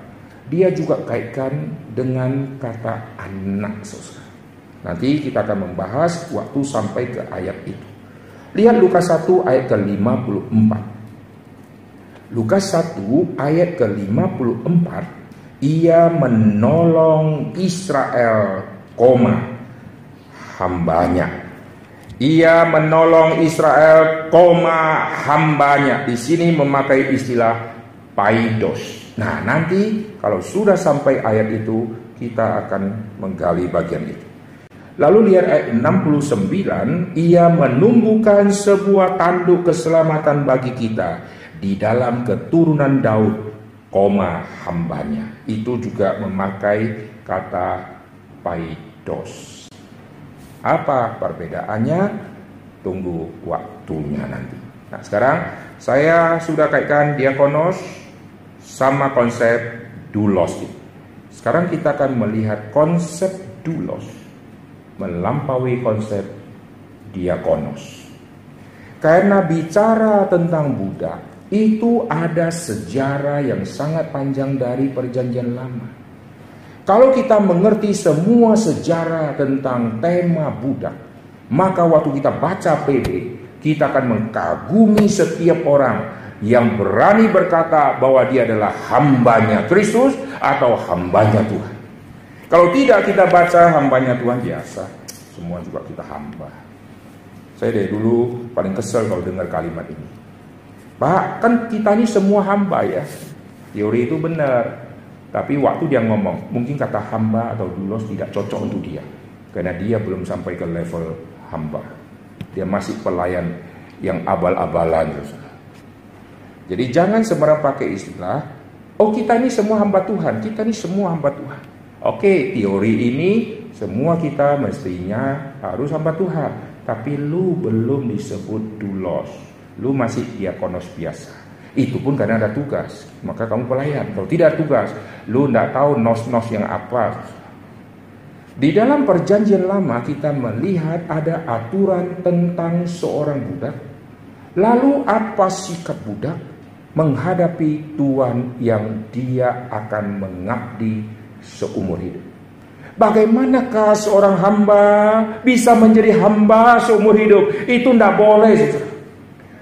Dia juga kaitkan dengan kata anak. Nanti kita akan membahas waktu sampai ke ayat itu. Lihat Lukas 1 ayat ke-54. Lukas 1 ayat ke-54 ia menolong Israel, koma hambanya. Ia menolong Israel, koma hambanya. Di sini memakai istilah paidos. Nah, nanti kalau sudah sampai ayat itu kita akan menggali bagian itu. Lalu lihat ayat 69, ia menumbuhkan sebuah tanduk keselamatan bagi kita di dalam keturunan Daud, koma hambanya. Itu juga memakai kata paidos. Apa perbedaannya? Tunggu waktunya nanti. Nah sekarang saya sudah kaitkan diakonos sama konsep dulos. Sekarang kita akan melihat konsep dulos melampaui konsep diakonos. Karena bicara tentang Buddha, itu ada sejarah yang sangat panjang dari perjanjian lama. Kalau kita mengerti semua sejarah tentang tema Buddha, maka waktu kita baca PB, kita akan mengagumi setiap orang yang berani berkata bahwa dia adalah hambanya Kristus atau hambanya Tuhan. Kalau tidak kita baca hambanya Tuhan biasa, semua juga kita hamba. Saya dari dulu paling kesel kalau dengar kalimat ini. Pak, kan kita ini semua hamba ya. Teori itu benar. Tapi waktu dia ngomong, mungkin kata hamba atau dulos tidak cocok untuk dia. Karena dia belum sampai ke level hamba. Dia masih pelayan yang abal-abalan. Jadi jangan sembarang pakai istilah, oh kita ini semua hamba Tuhan, kita ini semua hamba Tuhan. Oke, teori ini semua kita mestinya harus hamba Tuhan. Tapi lu belum disebut dulos. Lu masih diakonos biasa. Itu pun karena ada tugas. Maka kamu pelayan. Kalau tidak tugas, lu tidak tahu nos-nos yang apa. Di dalam perjanjian lama kita melihat ada aturan tentang seorang budak. Lalu apa sikap budak menghadapi Tuhan yang dia akan mengabdi seumur hidup. Bagaimanakah seorang hamba bisa menjadi hamba seumur hidup? Itu tidak boleh.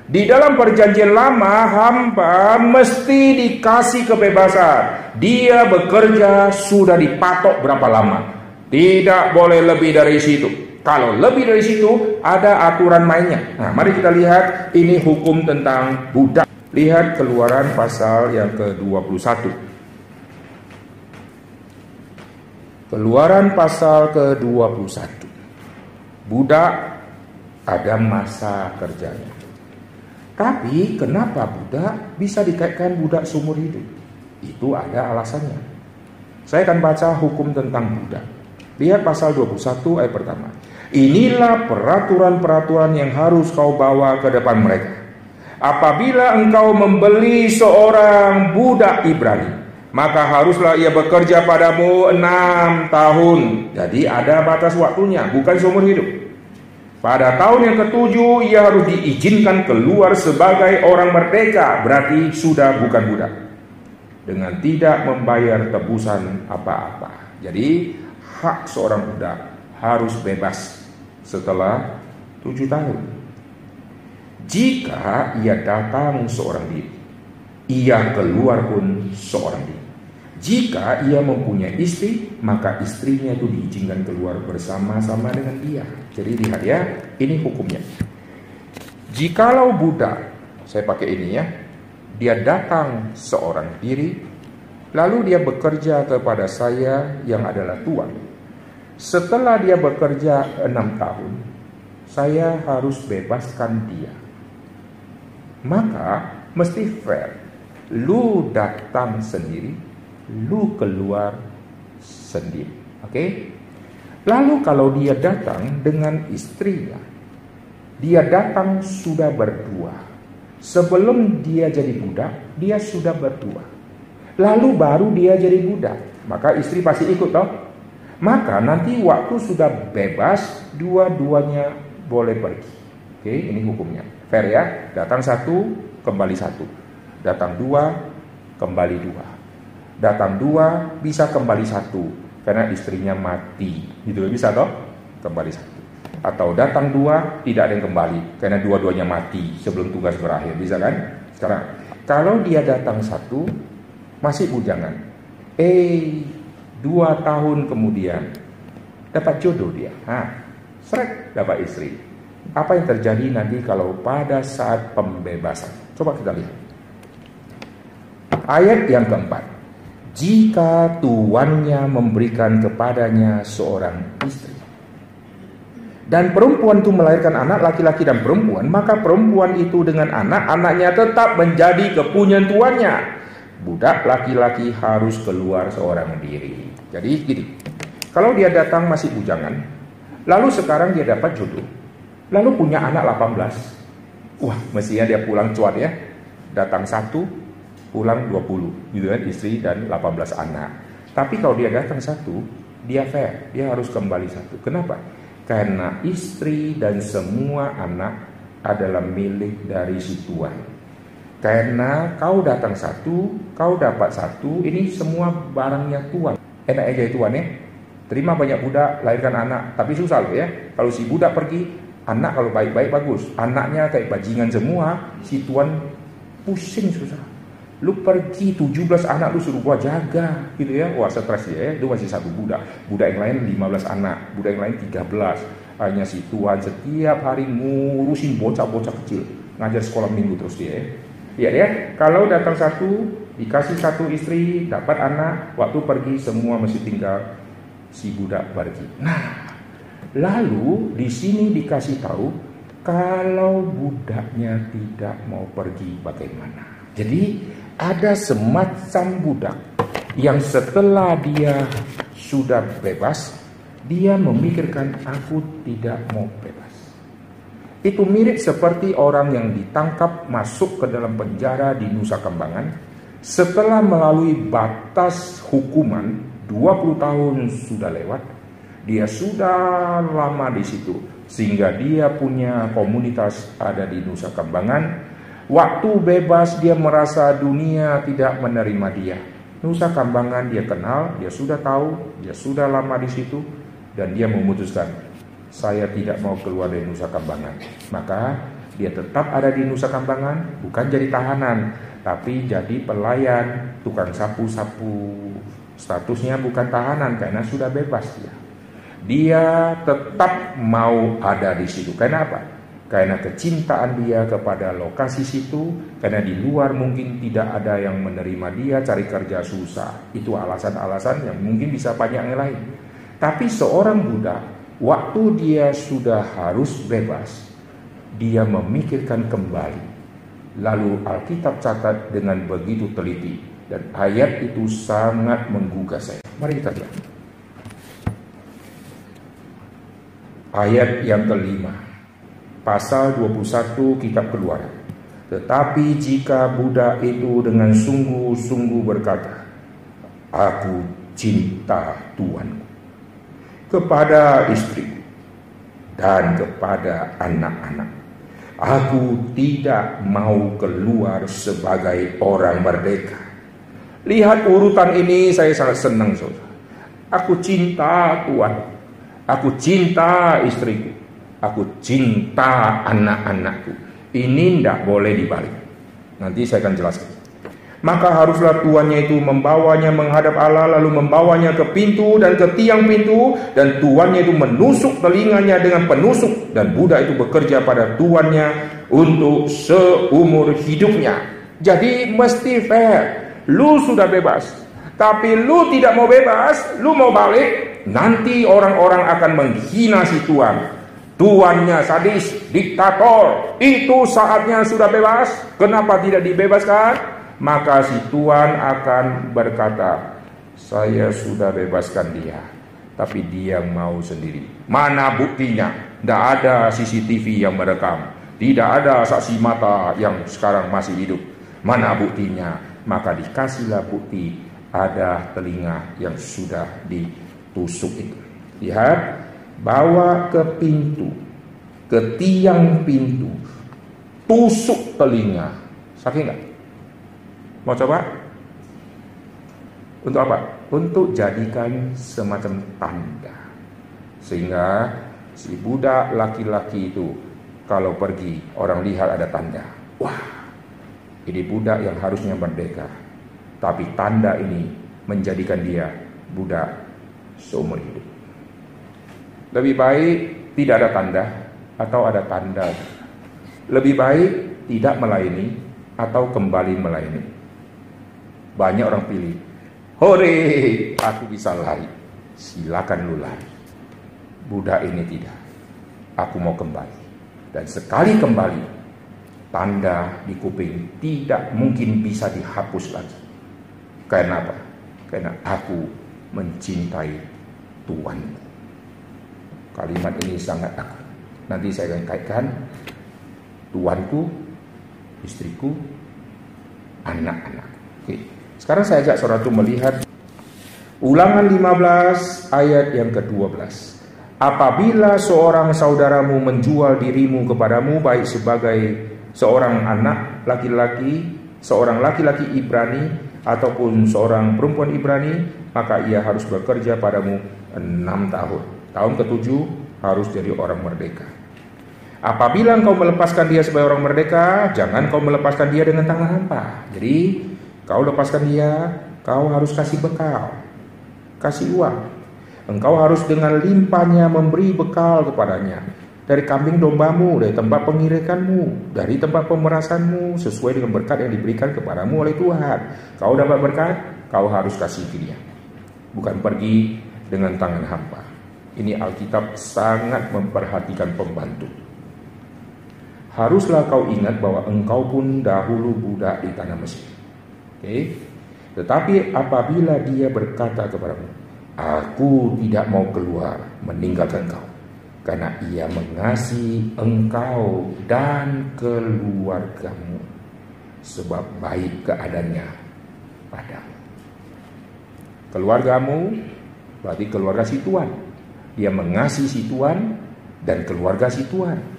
Di dalam perjanjian lama, hamba mesti dikasih kebebasan. Dia bekerja sudah dipatok berapa lama. Tidak boleh lebih dari situ. Kalau lebih dari situ, ada aturan mainnya. Nah, mari kita lihat ini hukum tentang budak. Lihat keluaran pasal yang ke-21. Keluaran pasal ke-21. Budak ada masa kerjanya. Tapi kenapa budak bisa dikaitkan budak seumur hidup? Itu ada alasannya. Saya akan baca hukum tentang budak. Lihat pasal 21 ayat pertama. Inilah peraturan-peraturan yang harus kau bawa ke depan mereka. Apabila engkau membeli seorang budak Ibrani maka haruslah ia bekerja padamu enam tahun. Jadi ada batas waktunya, bukan seumur hidup. Pada tahun yang ketujuh ia harus diizinkan keluar sebagai orang merdeka, berarti sudah bukan budak. Dengan tidak membayar tebusan apa-apa. Jadi hak seorang budak harus bebas setelah tujuh tahun. Jika ia datang seorang diri, ia keluar pun seorang diri. Jika ia mempunyai istri, maka istrinya itu diizinkan keluar bersama-sama dengan dia. Jadi lihat ya, ini hukumnya. Jikalau budak, saya pakai ini ya, dia datang seorang diri, lalu dia bekerja kepada saya yang adalah tuan. Setelah dia bekerja enam tahun, saya harus bebaskan dia. Maka mesti fair. Lu datang sendiri, lu keluar sendiri. Oke? Lalu kalau dia datang dengan istrinya, Dia datang sudah berdua. Sebelum dia jadi budak, dia sudah berdua. Lalu baru dia jadi budak. Maka istri pasti ikut toh. Maka nanti waktu sudah bebas, dua-duanya boleh pergi. Oke, ini hukumnya. Fair ya? Datang satu, kembali satu. Datang dua, kembali dua. Datang dua, bisa kembali satu. Karena istrinya mati. Gitu bisa toh? Kembali satu. Atau datang dua, tidak ada yang kembali. Karena dua-duanya mati sebelum tugas berakhir. Bisa kan? Sekarang, kalau dia datang satu, masih bujangan. Eh, dua tahun kemudian, dapat jodoh dia. Hah, srek dapat istri. Apa yang terjadi nanti kalau pada saat pembebasan? Coba kita lihat. Ayat yang keempat. Jika tuannya memberikan kepadanya seorang istri. Dan perempuan itu melahirkan anak laki-laki dan perempuan, maka perempuan itu dengan anak, anaknya tetap menjadi kepunyaan tuannya. Budak laki-laki harus keluar seorang diri. Jadi gini, kalau dia datang masih bujangan, lalu sekarang dia dapat jodoh, lalu punya anak 18, wah mestinya dia pulang cuat ya, datang satu, pulang 20, gitu kan, istri dan 18 anak. Tapi kalau dia datang satu, dia fair, dia harus kembali satu. Kenapa? Karena istri dan semua anak adalah milik dari si tuan. Karena kau datang satu, kau dapat satu, ini semua barangnya tuan. Enak aja tuan ya. Terima banyak budak, lahirkan anak. Tapi susah loh ya. Kalau si budak pergi, anak kalau baik-baik bagus. Anaknya kayak bajingan semua, si tuan pusing susah. Lu pergi 17 anak lu suruh gua jaga gitu ya. Wah stres ya, itu masih satu budak. Budak yang lain 15 anak, budak yang lain 13. Hanya si tuan setiap hari ngurusin bocah-bocah kecil. Ngajar sekolah minggu terus dia ya. Iya ya, kalau datang satu, dikasih satu istri, dapat anak, waktu pergi semua masih tinggal si budak pergi. Nah, lalu di sini dikasih tahu kalau budaknya tidak mau pergi bagaimana. Jadi ada semacam budak yang setelah dia sudah bebas, dia memikirkan aku tidak mau bebas. Itu mirip seperti orang yang ditangkap masuk ke dalam penjara di Nusa Kambangan setelah melalui batas hukuman 20 tahun sudah lewat, dia sudah lama di situ sehingga dia punya komunitas ada di Nusa Kambangan. Waktu bebas dia merasa dunia tidak menerima dia. Nusa Kambangan dia kenal, dia sudah tahu, dia sudah lama di situ dan dia memutuskan saya tidak mau keluar dari Nusa Kambangan. Maka dia tetap ada di Nusa Kambangan, bukan jadi tahanan, tapi jadi pelayan, tukang sapu-sapu. Statusnya bukan tahanan karena sudah bebas dia. Dia tetap mau ada di situ. Kenapa? Karena kecintaan dia kepada lokasi situ, karena di luar mungkin tidak ada yang menerima dia, cari kerja susah. Itu alasan-alasan yang mungkin bisa banyak yang lain. Tapi seorang budak Waktu dia sudah harus bebas, dia memikirkan kembali. Lalu Alkitab catat dengan begitu teliti dan ayat itu sangat menggugah saya. Mari kita lihat. Ayat yang kelima. Pasal 21 kitab Keluaran. Tetapi jika budak itu dengan sungguh-sungguh berkata, Aku cinta Tuanku kepada istri dan kepada anak-anak. Aku tidak mau keluar sebagai orang merdeka. Lihat urutan ini saya sangat senang saudara. Aku cinta Tuhan. Aku cinta istriku. Aku cinta anak-anakku. Ini tidak boleh dibalik. Nanti saya akan jelaskan maka haruslah tuannya itu membawanya menghadap Allah lalu membawanya ke pintu dan ke tiang pintu dan tuannya itu menusuk telinganya dengan penusuk dan budak itu bekerja pada tuannya untuk seumur hidupnya. Jadi mesti fair. Lu sudah bebas. Tapi lu tidak mau bebas, lu mau balik, nanti orang-orang akan menghina si tuan. Tuannya sadis, diktator. Itu saatnya sudah bebas. Kenapa tidak dibebaskan? maka si tuan akan berkata, saya sudah bebaskan dia, tapi dia mau sendiri. Mana buktinya? Tidak ada CCTV yang merekam. Tidak ada saksi mata yang sekarang masih hidup. Mana buktinya? Maka dikasihlah bukti ada telinga yang sudah ditusuk itu. Lihat, bawa ke pintu, ke tiang pintu, tusuk telinga. Sakit nggak? Mau coba? Untuk apa? Untuk jadikan semacam tanda. Sehingga si budak laki-laki itu kalau pergi orang lihat ada tanda. Wah, ini budak yang harusnya merdeka. Tapi tanda ini menjadikan dia budak seumur hidup. Lebih baik tidak ada tanda atau ada tanda. Lebih baik tidak melayani atau kembali melayani. Banyak orang pilih Hore, aku bisa lari. Silakan lu lari. Buddha ini tidak. Aku mau kembali. Dan sekali kembali, tanda di kuping tidak mungkin bisa dihapus lagi. Karena apa? Karena aku mencintai Tuhan. Kalimat ini sangat aku. Nanti saya akan kaitkan Tuanku, istriku, anak-anak. Oke. Sekarang saya ajak saudara itu melihat Ulangan 15 ayat yang ke-12. Apabila seorang saudaramu menjual dirimu kepadamu baik sebagai seorang anak laki-laki, seorang laki-laki Ibrani ataupun seorang perempuan Ibrani, maka ia harus bekerja padamu enam tahun. Tahun ketujuh harus jadi orang merdeka. Apabila engkau melepaskan dia sebagai orang merdeka, jangan kau melepaskan dia dengan tangan hampa. Jadi Kau lepaskan dia, kau harus kasih bekal, kasih uang. Engkau harus dengan limpahnya memberi bekal kepadanya. Dari kambing dombamu, dari tempat pengirikanmu, dari tempat pemerasanmu, sesuai dengan berkat yang diberikan kepadamu oleh Tuhan. Kau dapat berkat, kau harus kasih dia. Bukan pergi dengan tangan hampa. Ini Alkitab sangat memperhatikan pembantu. Haruslah kau ingat bahwa engkau pun dahulu budak di tanah Mesir. Okay. Tetapi apabila dia berkata kepadamu, Aku tidak mau keluar meninggalkan kau. Karena ia mengasihi engkau dan keluargamu. Sebab baik keadaannya padamu. Keluargamu berarti keluarga si Tuhan. Dia mengasihi si Tuhan dan keluarga si Tuhan.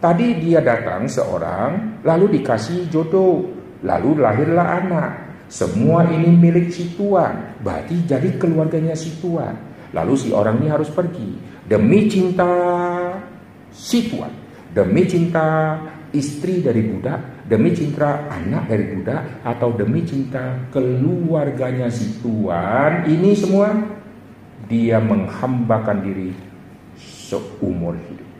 Tadi dia datang seorang lalu dikasih jodoh Lalu lahirlah anak. Semua ini milik si tuan. Berarti jadi keluarganya si tuan. Lalu si orang ini harus pergi. Demi cinta si tuan. Demi cinta istri dari budak. Demi cinta anak dari budak. Atau demi cinta keluarganya si tuan. Ini semua dia menghambakan diri seumur hidup.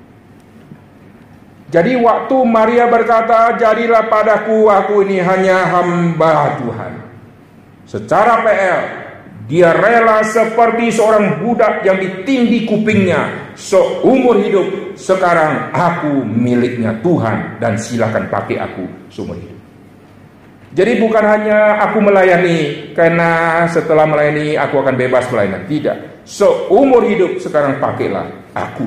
Jadi waktu Maria berkata, jadilah padaku, aku ini hanya hamba Tuhan. Secara PL, dia rela seperti seorang budak yang ditindih kupingnya seumur hidup. Sekarang aku miliknya Tuhan dan silakan pakai aku seumur hidup. Jadi bukan hanya aku melayani karena setelah melayani aku akan bebas melayani. Tidak. Seumur hidup sekarang pakailah aku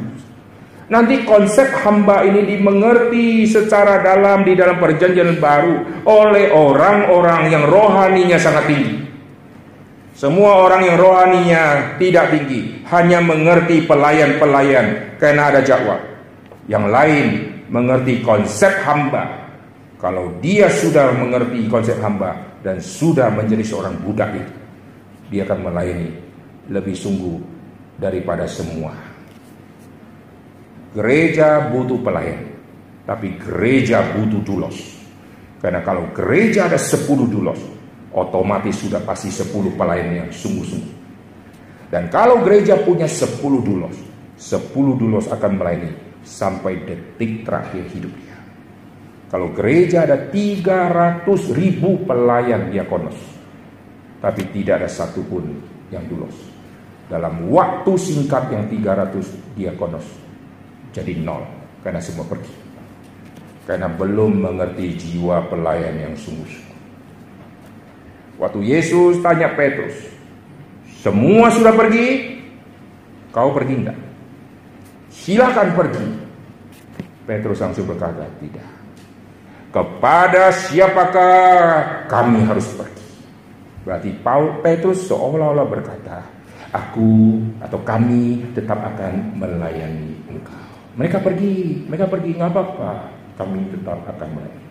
Nanti konsep hamba ini dimengerti secara dalam di dalam perjanjian baru oleh orang-orang yang rohaninya sangat tinggi. Semua orang yang rohaninya tidak tinggi hanya mengerti pelayan-pelayan karena ada jawab. Yang lain mengerti konsep hamba. Kalau dia sudah mengerti konsep hamba dan sudah menjadi seorang budak itu, dia akan melayani lebih sungguh daripada semua. Gereja butuh pelayan, tapi gereja butuh dulos. Karena kalau gereja ada 10 dulos, otomatis sudah pasti 10 pelayan yang sungguh-sungguh. Dan kalau gereja punya 10 dulos, 10 dulos akan melayani sampai detik terakhir hidup dia. Kalau gereja ada 300 ribu pelayan diakonos, tapi tidak ada satupun yang dulos. Dalam waktu singkat yang 300 diakonos, jadi nol karena semua pergi. Karena belum mengerti jiwa pelayan yang sungguh-sungguh. Waktu Yesus tanya Petrus, semua sudah pergi, kau pergi enggak? silakan pergi. Petrus langsung berkata, tidak. Kepada siapakah kami harus pergi? Berarti Paul Petrus seolah-olah berkata, aku atau kami tetap akan melayani engkau. Mereka pergi, mereka pergi nggak apa-apa, kami tetap akan melayani.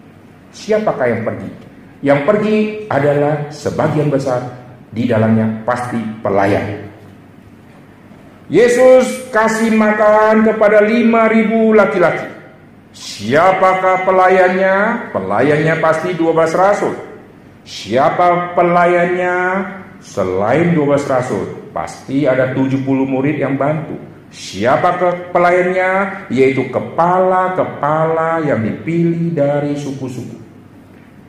Siapakah yang pergi? Yang pergi adalah sebagian besar di dalamnya pasti pelayan. Yesus kasih makan kepada 5000 laki-laki. Siapakah pelayannya? Pelayannya pasti 12 rasul. Siapa pelayannya? Selain 12 rasul, pasti ada 70 murid yang bantu. Siapa ke pelayannya? Yaitu kepala-kepala yang dipilih dari suku-suku.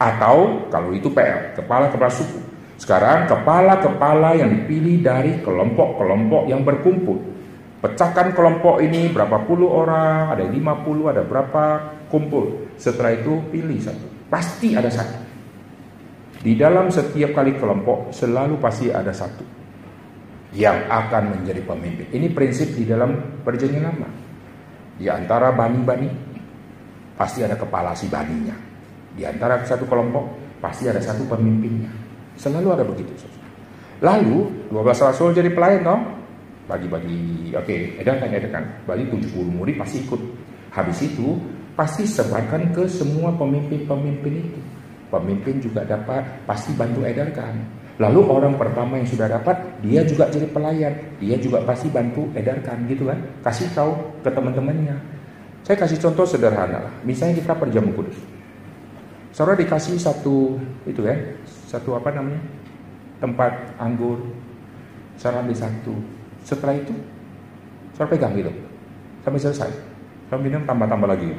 Atau kalau itu PL, kepala-kepala suku. Sekarang kepala-kepala yang dipilih dari kelompok-kelompok yang berkumpul. Pecahkan kelompok ini berapa puluh orang, ada lima puluh, ada berapa kumpul. Setelah itu pilih satu. Pasti ada satu. Di dalam setiap kali kelompok selalu pasti ada satu yang akan menjadi pemimpin. Ini prinsip di dalam perjanjian lama. Di antara bani-bani pasti ada kepala si baninya. Di antara satu kelompok pasti ada satu pemimpinnya. Selalu ada begitu. Lalu 12 rasul jadi pelayan dong. Bagi-bagi, oke, okay, edarkan, edarkan. Bagi 70 murid pasti ikut. Habis itu pasti sebarkan ke semua pemimpin-pemimpin itu. Pemimpin juga dapat pasti bantu edarkan. Lalu orang pertama yang sudah dapat, dia juga jadi pelayan. Dia juga pasti bantu edarkan gitu kan. Kasih tahu ke teman-temannya. Saya kasih contoh sederhana lah. Misalnya kita perjamu kudus. Saudara dikasih satu itu ya, satu apa namanya tempat anggur saya ambil satu setelah itu saya pegang gitu sampai selesai saya minum tambah-tambah lagi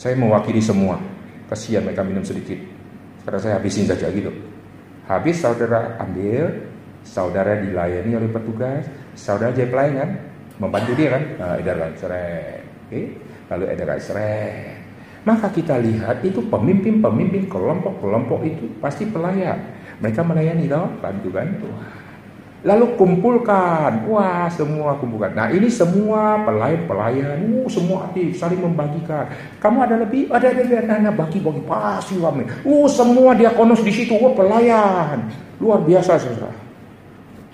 saya mewakili semua kasihan mereka minum sedikit. Sekarang saya habisin saja gitu. Habis saudara ambil saudara dilayani oleh petugas saudara jadi pelayan membantu dia kan? Nah, edaran seret. Oke lalu edaran seret. Maka kita lihat itu pemimpin-pemimpin kelompok-kelompok itu pasti pelayan. Mereka melayani dong, bantu-bantu. Lalu kumpulkan, wah semua kumpulkan. Nah ini semua pelayan-pelayan, uh, semua aktif, saling membagikan. Kamu ada lebih, ada ada ada, ada bagi-bagi pasti ramai. Uh semua dia konos di situ, wah pelayan, luar biasa saudara.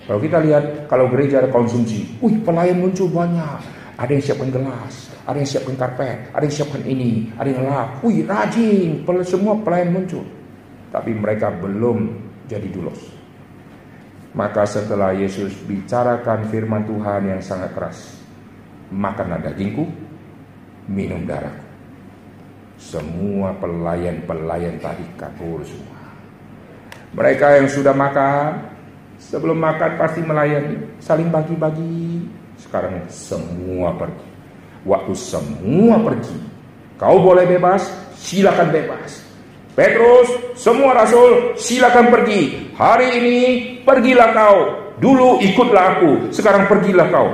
Kalau kita lihat, kalau gereja ada konsumsi, wih pelayan muncul banyak. Ada yang siapkan gelas, ada yang siapkan karpet, ada yang siapkan ini, ada yang lap. Wih rajin, semua pelayan muncul. Tapi mereka belum jadi dulos. Maka setelah Yesus bicarakan firman Tuhan yang sangat keras, makanlah dagingku, minum darahku. Semua pelayan-pelayan tadi kabur semua. Mereka yang sudah makan, sebelum makan pasti melayani, saling bagi-bagi sekarang semua pergi. Waktu semua pergi. Kau boleh bebas, silakan bebas. Petrus, semua rasul, silakan pergi. Hari ini pergilah kau. Dulu ikutlah aku, sekarang pergilah kau.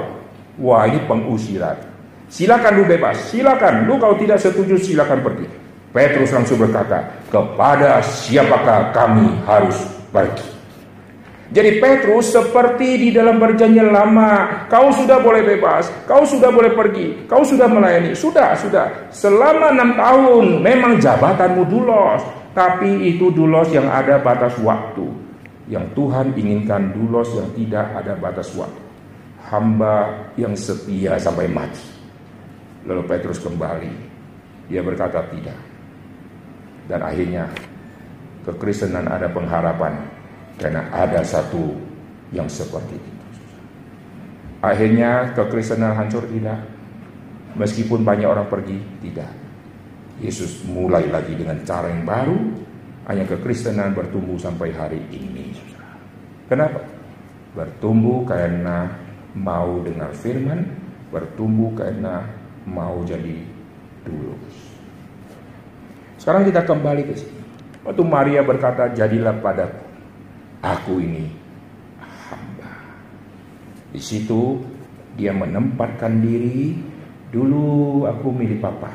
Wah, ini pengusiran. Silakan lu bebas, silakan. Lu kalau tidak setuju silakan pergi. Petrus langsung berkata, kepada siapakah kami harus pergi? Jadi Petrus seperti di dalam perjanjian lama, kau sudah boleh bebas, kau sudah boleh pergi, kau sudah melayani, sudah, sudah. Selama enam tahun memang jabatanmu dulos, tapi itu dulos yang ada batas waktu. Yang Tuhan inginkan dulos yang tidak ada batas waktu. Hamba yang setia sampai mati. Lalu Petrus kembali, dia berkata tidak. Dan akhirnya kekristenan ada pengharapan karena ada satu yang seperti itu. Akhirnya kekristenan hancur tidak. Meskipun banyak orang pergi, tidak. Yesus mulai lagi dengan cara yang baru. Hanya kekristenan bertumbuh sampai hari ini. Kenapa? Bertumbuh karena mau dengar firman, bertumbuh karena mau jadi dulu. Sekarang kita kembali ke sini. Waktu Maria berkata, jadilah padaku aku ini hamba. Di situ dia menempatkan diri, dulu aku milik papa,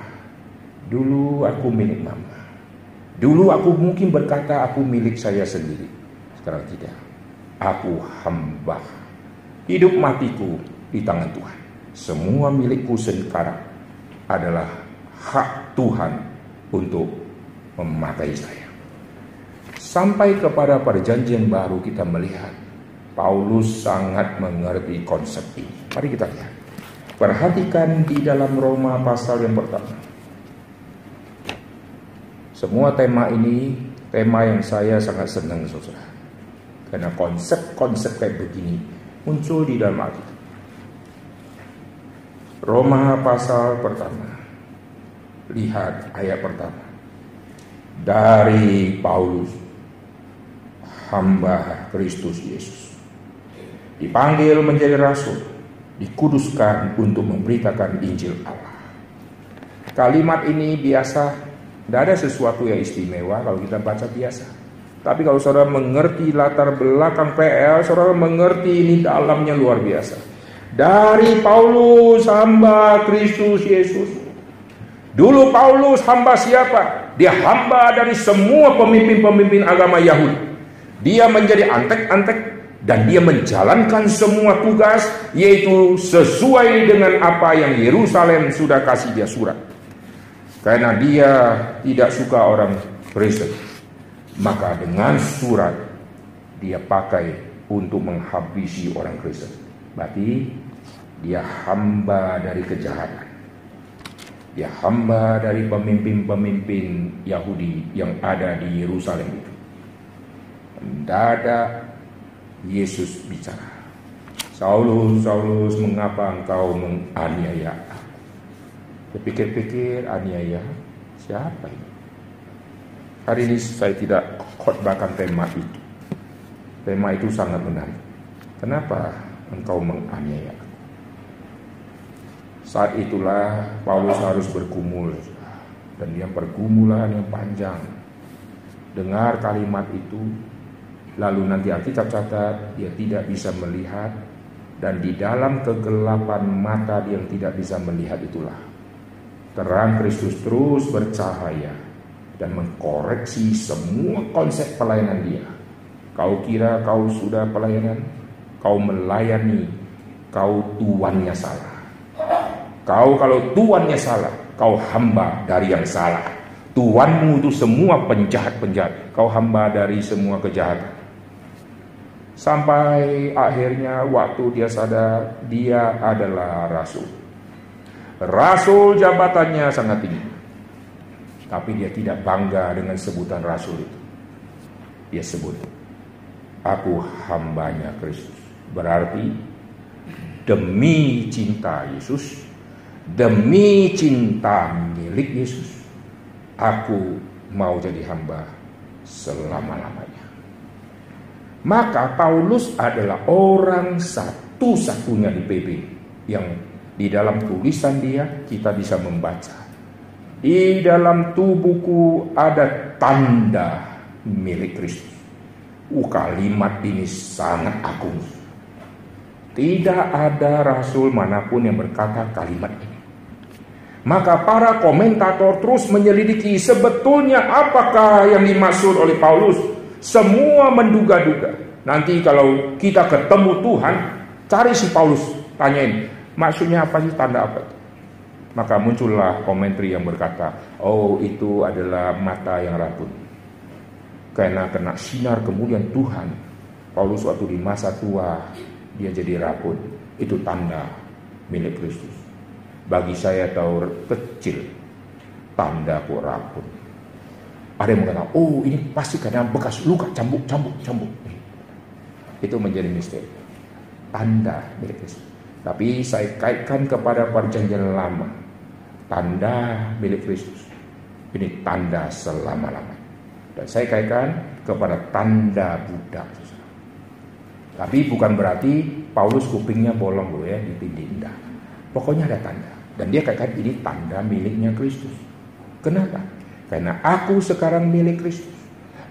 dulu aku milik mama. Dulu aku mungkin berkata aku milik saya sendiri. Sekarang tidak. Aku hamba. Hidup matiku di tangan Tuhan. semua milikku sekarang adalah hak Tuhan untuk memakai saya. Sampai kepada perjanjian baru kita melihat Paulus sangat mengerti konsep ini. Mari kita lihat. Perhatikan di dalam Roma pasal yang pertama. Semua tema ini tema yang saya sangat senang saudara. Karena konsep-konsep kayak begini muncul di dalam Alkitab. Roma pasal pertama. Lihat ayat pertama. Dari Paulus, hamba Kristus Yesus. Dipanggil menjadi rasul, dikuduskan untuk memberitakan Injil Allah. Kalimat ini biasa, tidak ada sesuatu yang istimewa kalau kita baca biasa. Tapi kalau saudara mengerti latar belakang PL, saudara mengerti ini dalamnya luar biasa. Dari Paulus hamba Kristus Yesus. Dulu Paulus hamba siapa? Dia hamba dari semua pemimpin-pemimpin agama Yahudi. Dia menjadi antek-antek dan dia menjalankan semua tugas yaitu sesuai dengan apa yang Yerusalem sudah kasih dia surat. Karena dia tidak suka orang Kristen. Maka dengan surat dia pakai untuk menghabisi orang Kristen. Berarti dia hamba dari kejahatan. Dia hamba dari pemimpin-pemimpin Yahudi yang ada di Yerusalem itu. Mendadak Yesus bicara. Saulus, Saulus, mengapa engkau menganiaya aku? Pikir-pikir aniaya siapa ini? Hari ini saya tidak khotbahkan tema itu. Tema itu sangat menarik. Kenapa engkau menganiaya? Saat itulah Paulus harus bergumul dan dia pergumulan yang panjang. Dengar kalimat itu, Lalu nanti Alkitab catat dia tidak bisa melihat dan di dalam kegelapan mata dia yang tidak bisa melihat itulah terang Kristus terus bercahaya dan mengkoreksi semua konsep pelayanan dia. Kau kira kau sudah pelayanan, kau melayani, kau tuannya salah. Kau kalau tuannya salah, kau hamba dari yang salah. Tuanmu itu semua penjahat-penjahat, kau hamba dari semua kejahatan. Sampai akhirnya waktu dia sadar dia adalah rasul. Rasul jabatannya sangat tinggi. Tapi dia tidak bangga dengan sebutan rasul itu. Dia sebut, aku hambanya Kristus. Berarti demi cinta Yesus, demi cinta milik Yesus, aku mau jadi hamba selama-lamanya. Maka Paulus adalah orang satu-satunya di PB yang di dalam tulisan dia kita bisa membaca. Di dalam tubuhku ada tanda milik Kristus. Uh, kalimat ini sangat agung. Tidak ada rasul mana pun yang berkata kalimat ini. Maka para komentator terus menyelidiki sebetulnya apakah yang dimaksud oleh Paulus semua menduga-duga. Nanti kalau kita ketemu Tuhan, cari si Paulus, tanyain, maksudnya apa sih tanda apa? Maka muncullah komentari yang berkata, oh itu adalah mata yang rabun. Karena kena sinar kemudian Tuhan, Paulus waktu di masa tua, dia jadi rabun. Itu tanda milik Kristus. Bagi saya tahu kecil, tanda kok rabun. Ada yang mengatakan, oh ini pasti karena bekas luka, cambuk, cambuk, cambuk. Itu menjadi misteri. Tanda milik Kristus. Tapi saya kaitkan kepada perjanjian lama. Tanda milik Kristus. Ini tanda selama-lamanya. Dan saya kaitkan kepada tanda budak. Tapi bukan berarti Paulus kupingnya bolong loh ya, ditindih. Enggak. Pokoknya ada tanda. Dan dia kaitkan ini tanda miliknya Kristus. Kenapa? Karena aku sekarang milik Kristus.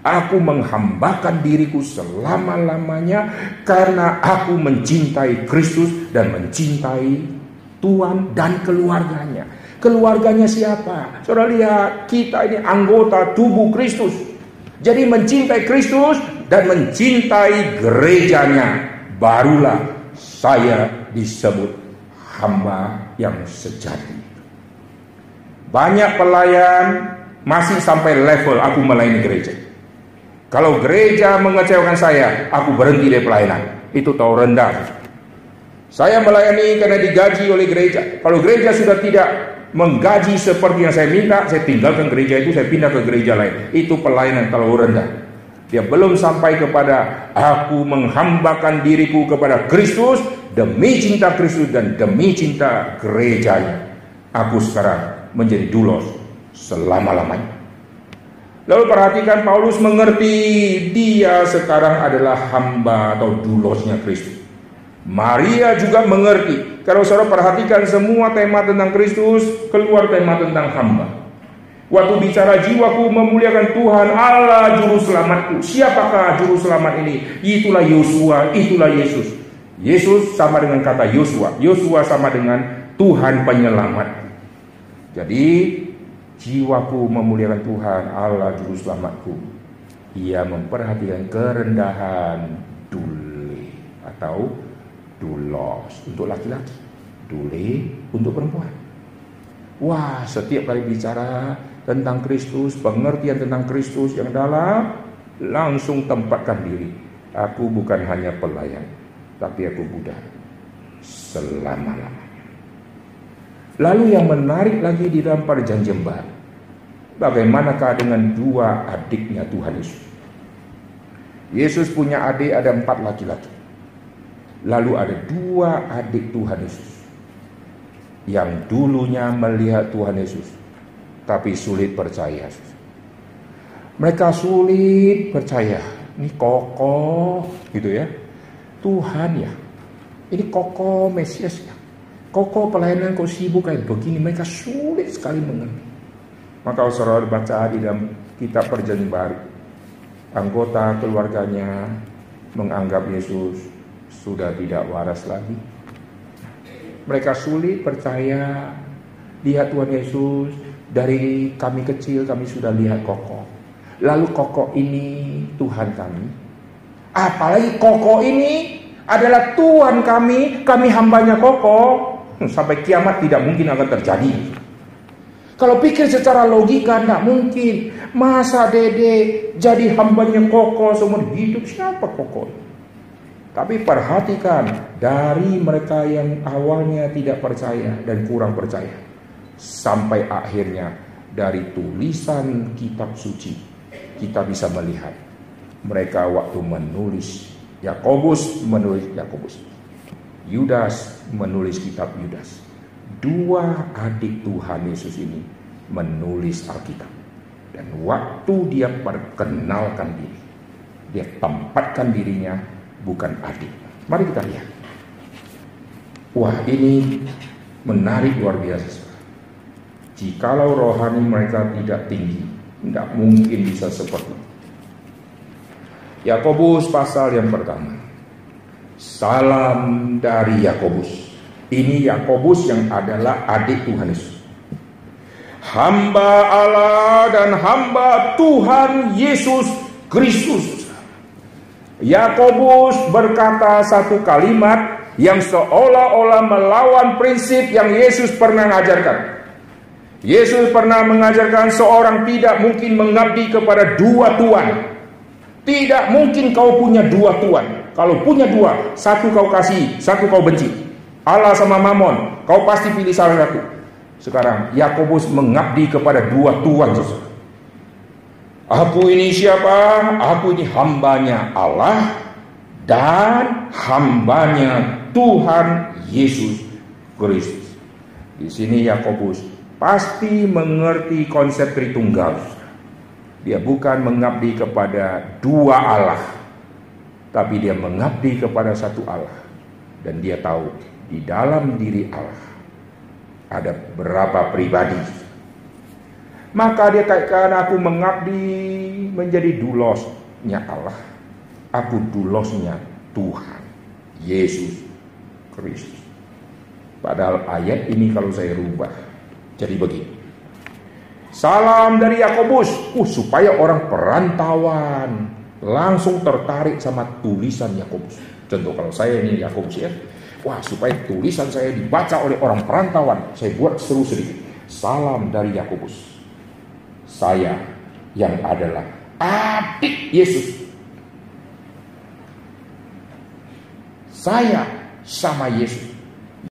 Aku menghambakan diriku selama-lamanya karena aku mencintai Kristus dan mencintai Tuhan dan keluarganya. Keluarganya siapa? Saudara lihat, kita ini anggota tubuh Kristus. Jadi mencintai Kristus dan mencintai gerejanya, barulah saya disebut hamba yang sejati. Banyak pelayan masih sampai level aku melayani gereja. Kalau gereja mengecewakan saya, aku berhenti dari pelayanan. Itu tahu rendah. Saya melayani karena digaji oleh gereja. Kalau gereja sudah tidak menggaji seperti yang saya minta, saya tinggalkan gereja itu, saya pindah ke gereja lain. Itu pelayanan kalau rendah. Dia belum sampai kepada aku menghambakan diriku kepada Kristus demi cinta Kristus dan demi cinta gerejanya. Aku sekarang menjadi dulos selama-lamanya. Lalu perhatikan Paulus mengerti dia sekarang adalah hamba atau dulosnya Kristus. Maria juga mengerti. Kalau saudara perhatikan semua tema tentang Kristus, keluar tema tentang hamba. Waktu bicara jiwaku memuliakan Tuhan Allah juru selamatku. Siapakah juru selamat ini? Itulah Yosua, itulah Yesus. Yesus sama dengan kata Yosua. Yosua sama dengan Tuhan penyelamat. Jadi jiwaku memuliakan Tuhan Allah juru selamatku. Ia memperhatikan kerendahan dule atau dulos untuk laki-laki, dule untuk perempuan. Wah, setiap kali bicara tentang Kristus, pengertian tentang Kristus yang dalam, langsung tempatkan diri. Aku bukan hanya pelayan, tapi aku Buddha selama-lamanya. Lalu yang menarik lagi di dalam perjanjian baru, bagaimanakah dengan dua adiknya Tuhan Yesus? Yesus punya adik ada empat laki-laki. Lalu ada dua adik Tuhan Yesus yang dulunya melihat Tuhan Yesus tapi sulit percaya. Mereka sulit percaya. Ini kokoh gitu ya. Tuhan ya. Ini kokoh Mesias ya. Kokoh pelayanan kok sibuk kayak begini. Mereka sulit sekali mengerti. Maka saudara baca di dalam kitab perjanjian baru. Anggota keluarganya menganggap Yesus sudah tidak waras lagi. Mereka sulit percaya lihat Tuhan Yesus dari kami kecil kami sudah lihat koko. Lalu koko ini Tuhan kami. Apalagi koko ini adalah Tuhan kami, kami hambanya koko. Hmm, sampai kiamat tidak mungkin akan terjadi. Kalau pikir secara logika tidak mungkin. Masa dede jadi hambanya koko seumur hidup siapa koko? Tapi perhatikan dari mereka yang awalnya tidak percaya dan kurang percaya sampai akhirnya dari tulisan kitab suci kita bisa melihat. Mereka waktu menulis Yakobus menulis Yakobus. Yudas menulis kitab Yudas. Dua adik Tuhan Yesus ini menulis Alkitab. Dan waktu dia perkenalkan diri dia tempatkan dirinya bukan adik mari kita lihat wah ini menarik luar biasa Jikalau rohani mereka tidak tinggi, tidak mungkin bisa seperti itu. Yakobus pasal yang pertama. Salam dari Yakobus. Ini Yakobus yang adalah adik Tuhan Yesus. Hamba Allah dan hamba Tuhan Yesus Kristus. Yakobus berkata satu kalimat yang seolah-olah melawan prinsip yang Yesus pernah mengajarkan. Yesus pernah mengajarkan seorang tidak mungkin mengabdi kepada dua tuan. Tidak mungkin kau punya dua tuan. Kalau punya dua, satu kau kasih, satu kau benci. Allah sama Mamon, kau pasti pilih salah satu. Sekarang Yakobus mengabdi kepada dua tuan Aku ini siapa? Aku ini hambanya Allah dan hambanya Tuhan Yesus Kristus. Di sini Yakobus pasti mengerti konsep Tritunggal. Dia bukan mengabdi kepada dua Allah, tapi dia mengabdi kepada satu Allah. Dan dia tahu di dalam diri Allah ada berapa pribadi. Maka dia kaitkan aku mengabdi menjadi dulosnya Allah. Aku dulosnya Tuhan, Yesus Kristus. Padahal ayat ini kalau saya rubah, jadi begini. Salam dari Yakobus, uh, supaya orang perantauan langsung tertarik sama tulisan Yakobus. Contoh kalau saya ini Yakobus ya, Wah, supaya tulisan saya dibaca oleh orang perantauan, saya buat seru sedikit. Salam dari Yakobus. Saya yang adalah adik Yesus. Saya sama Yesus.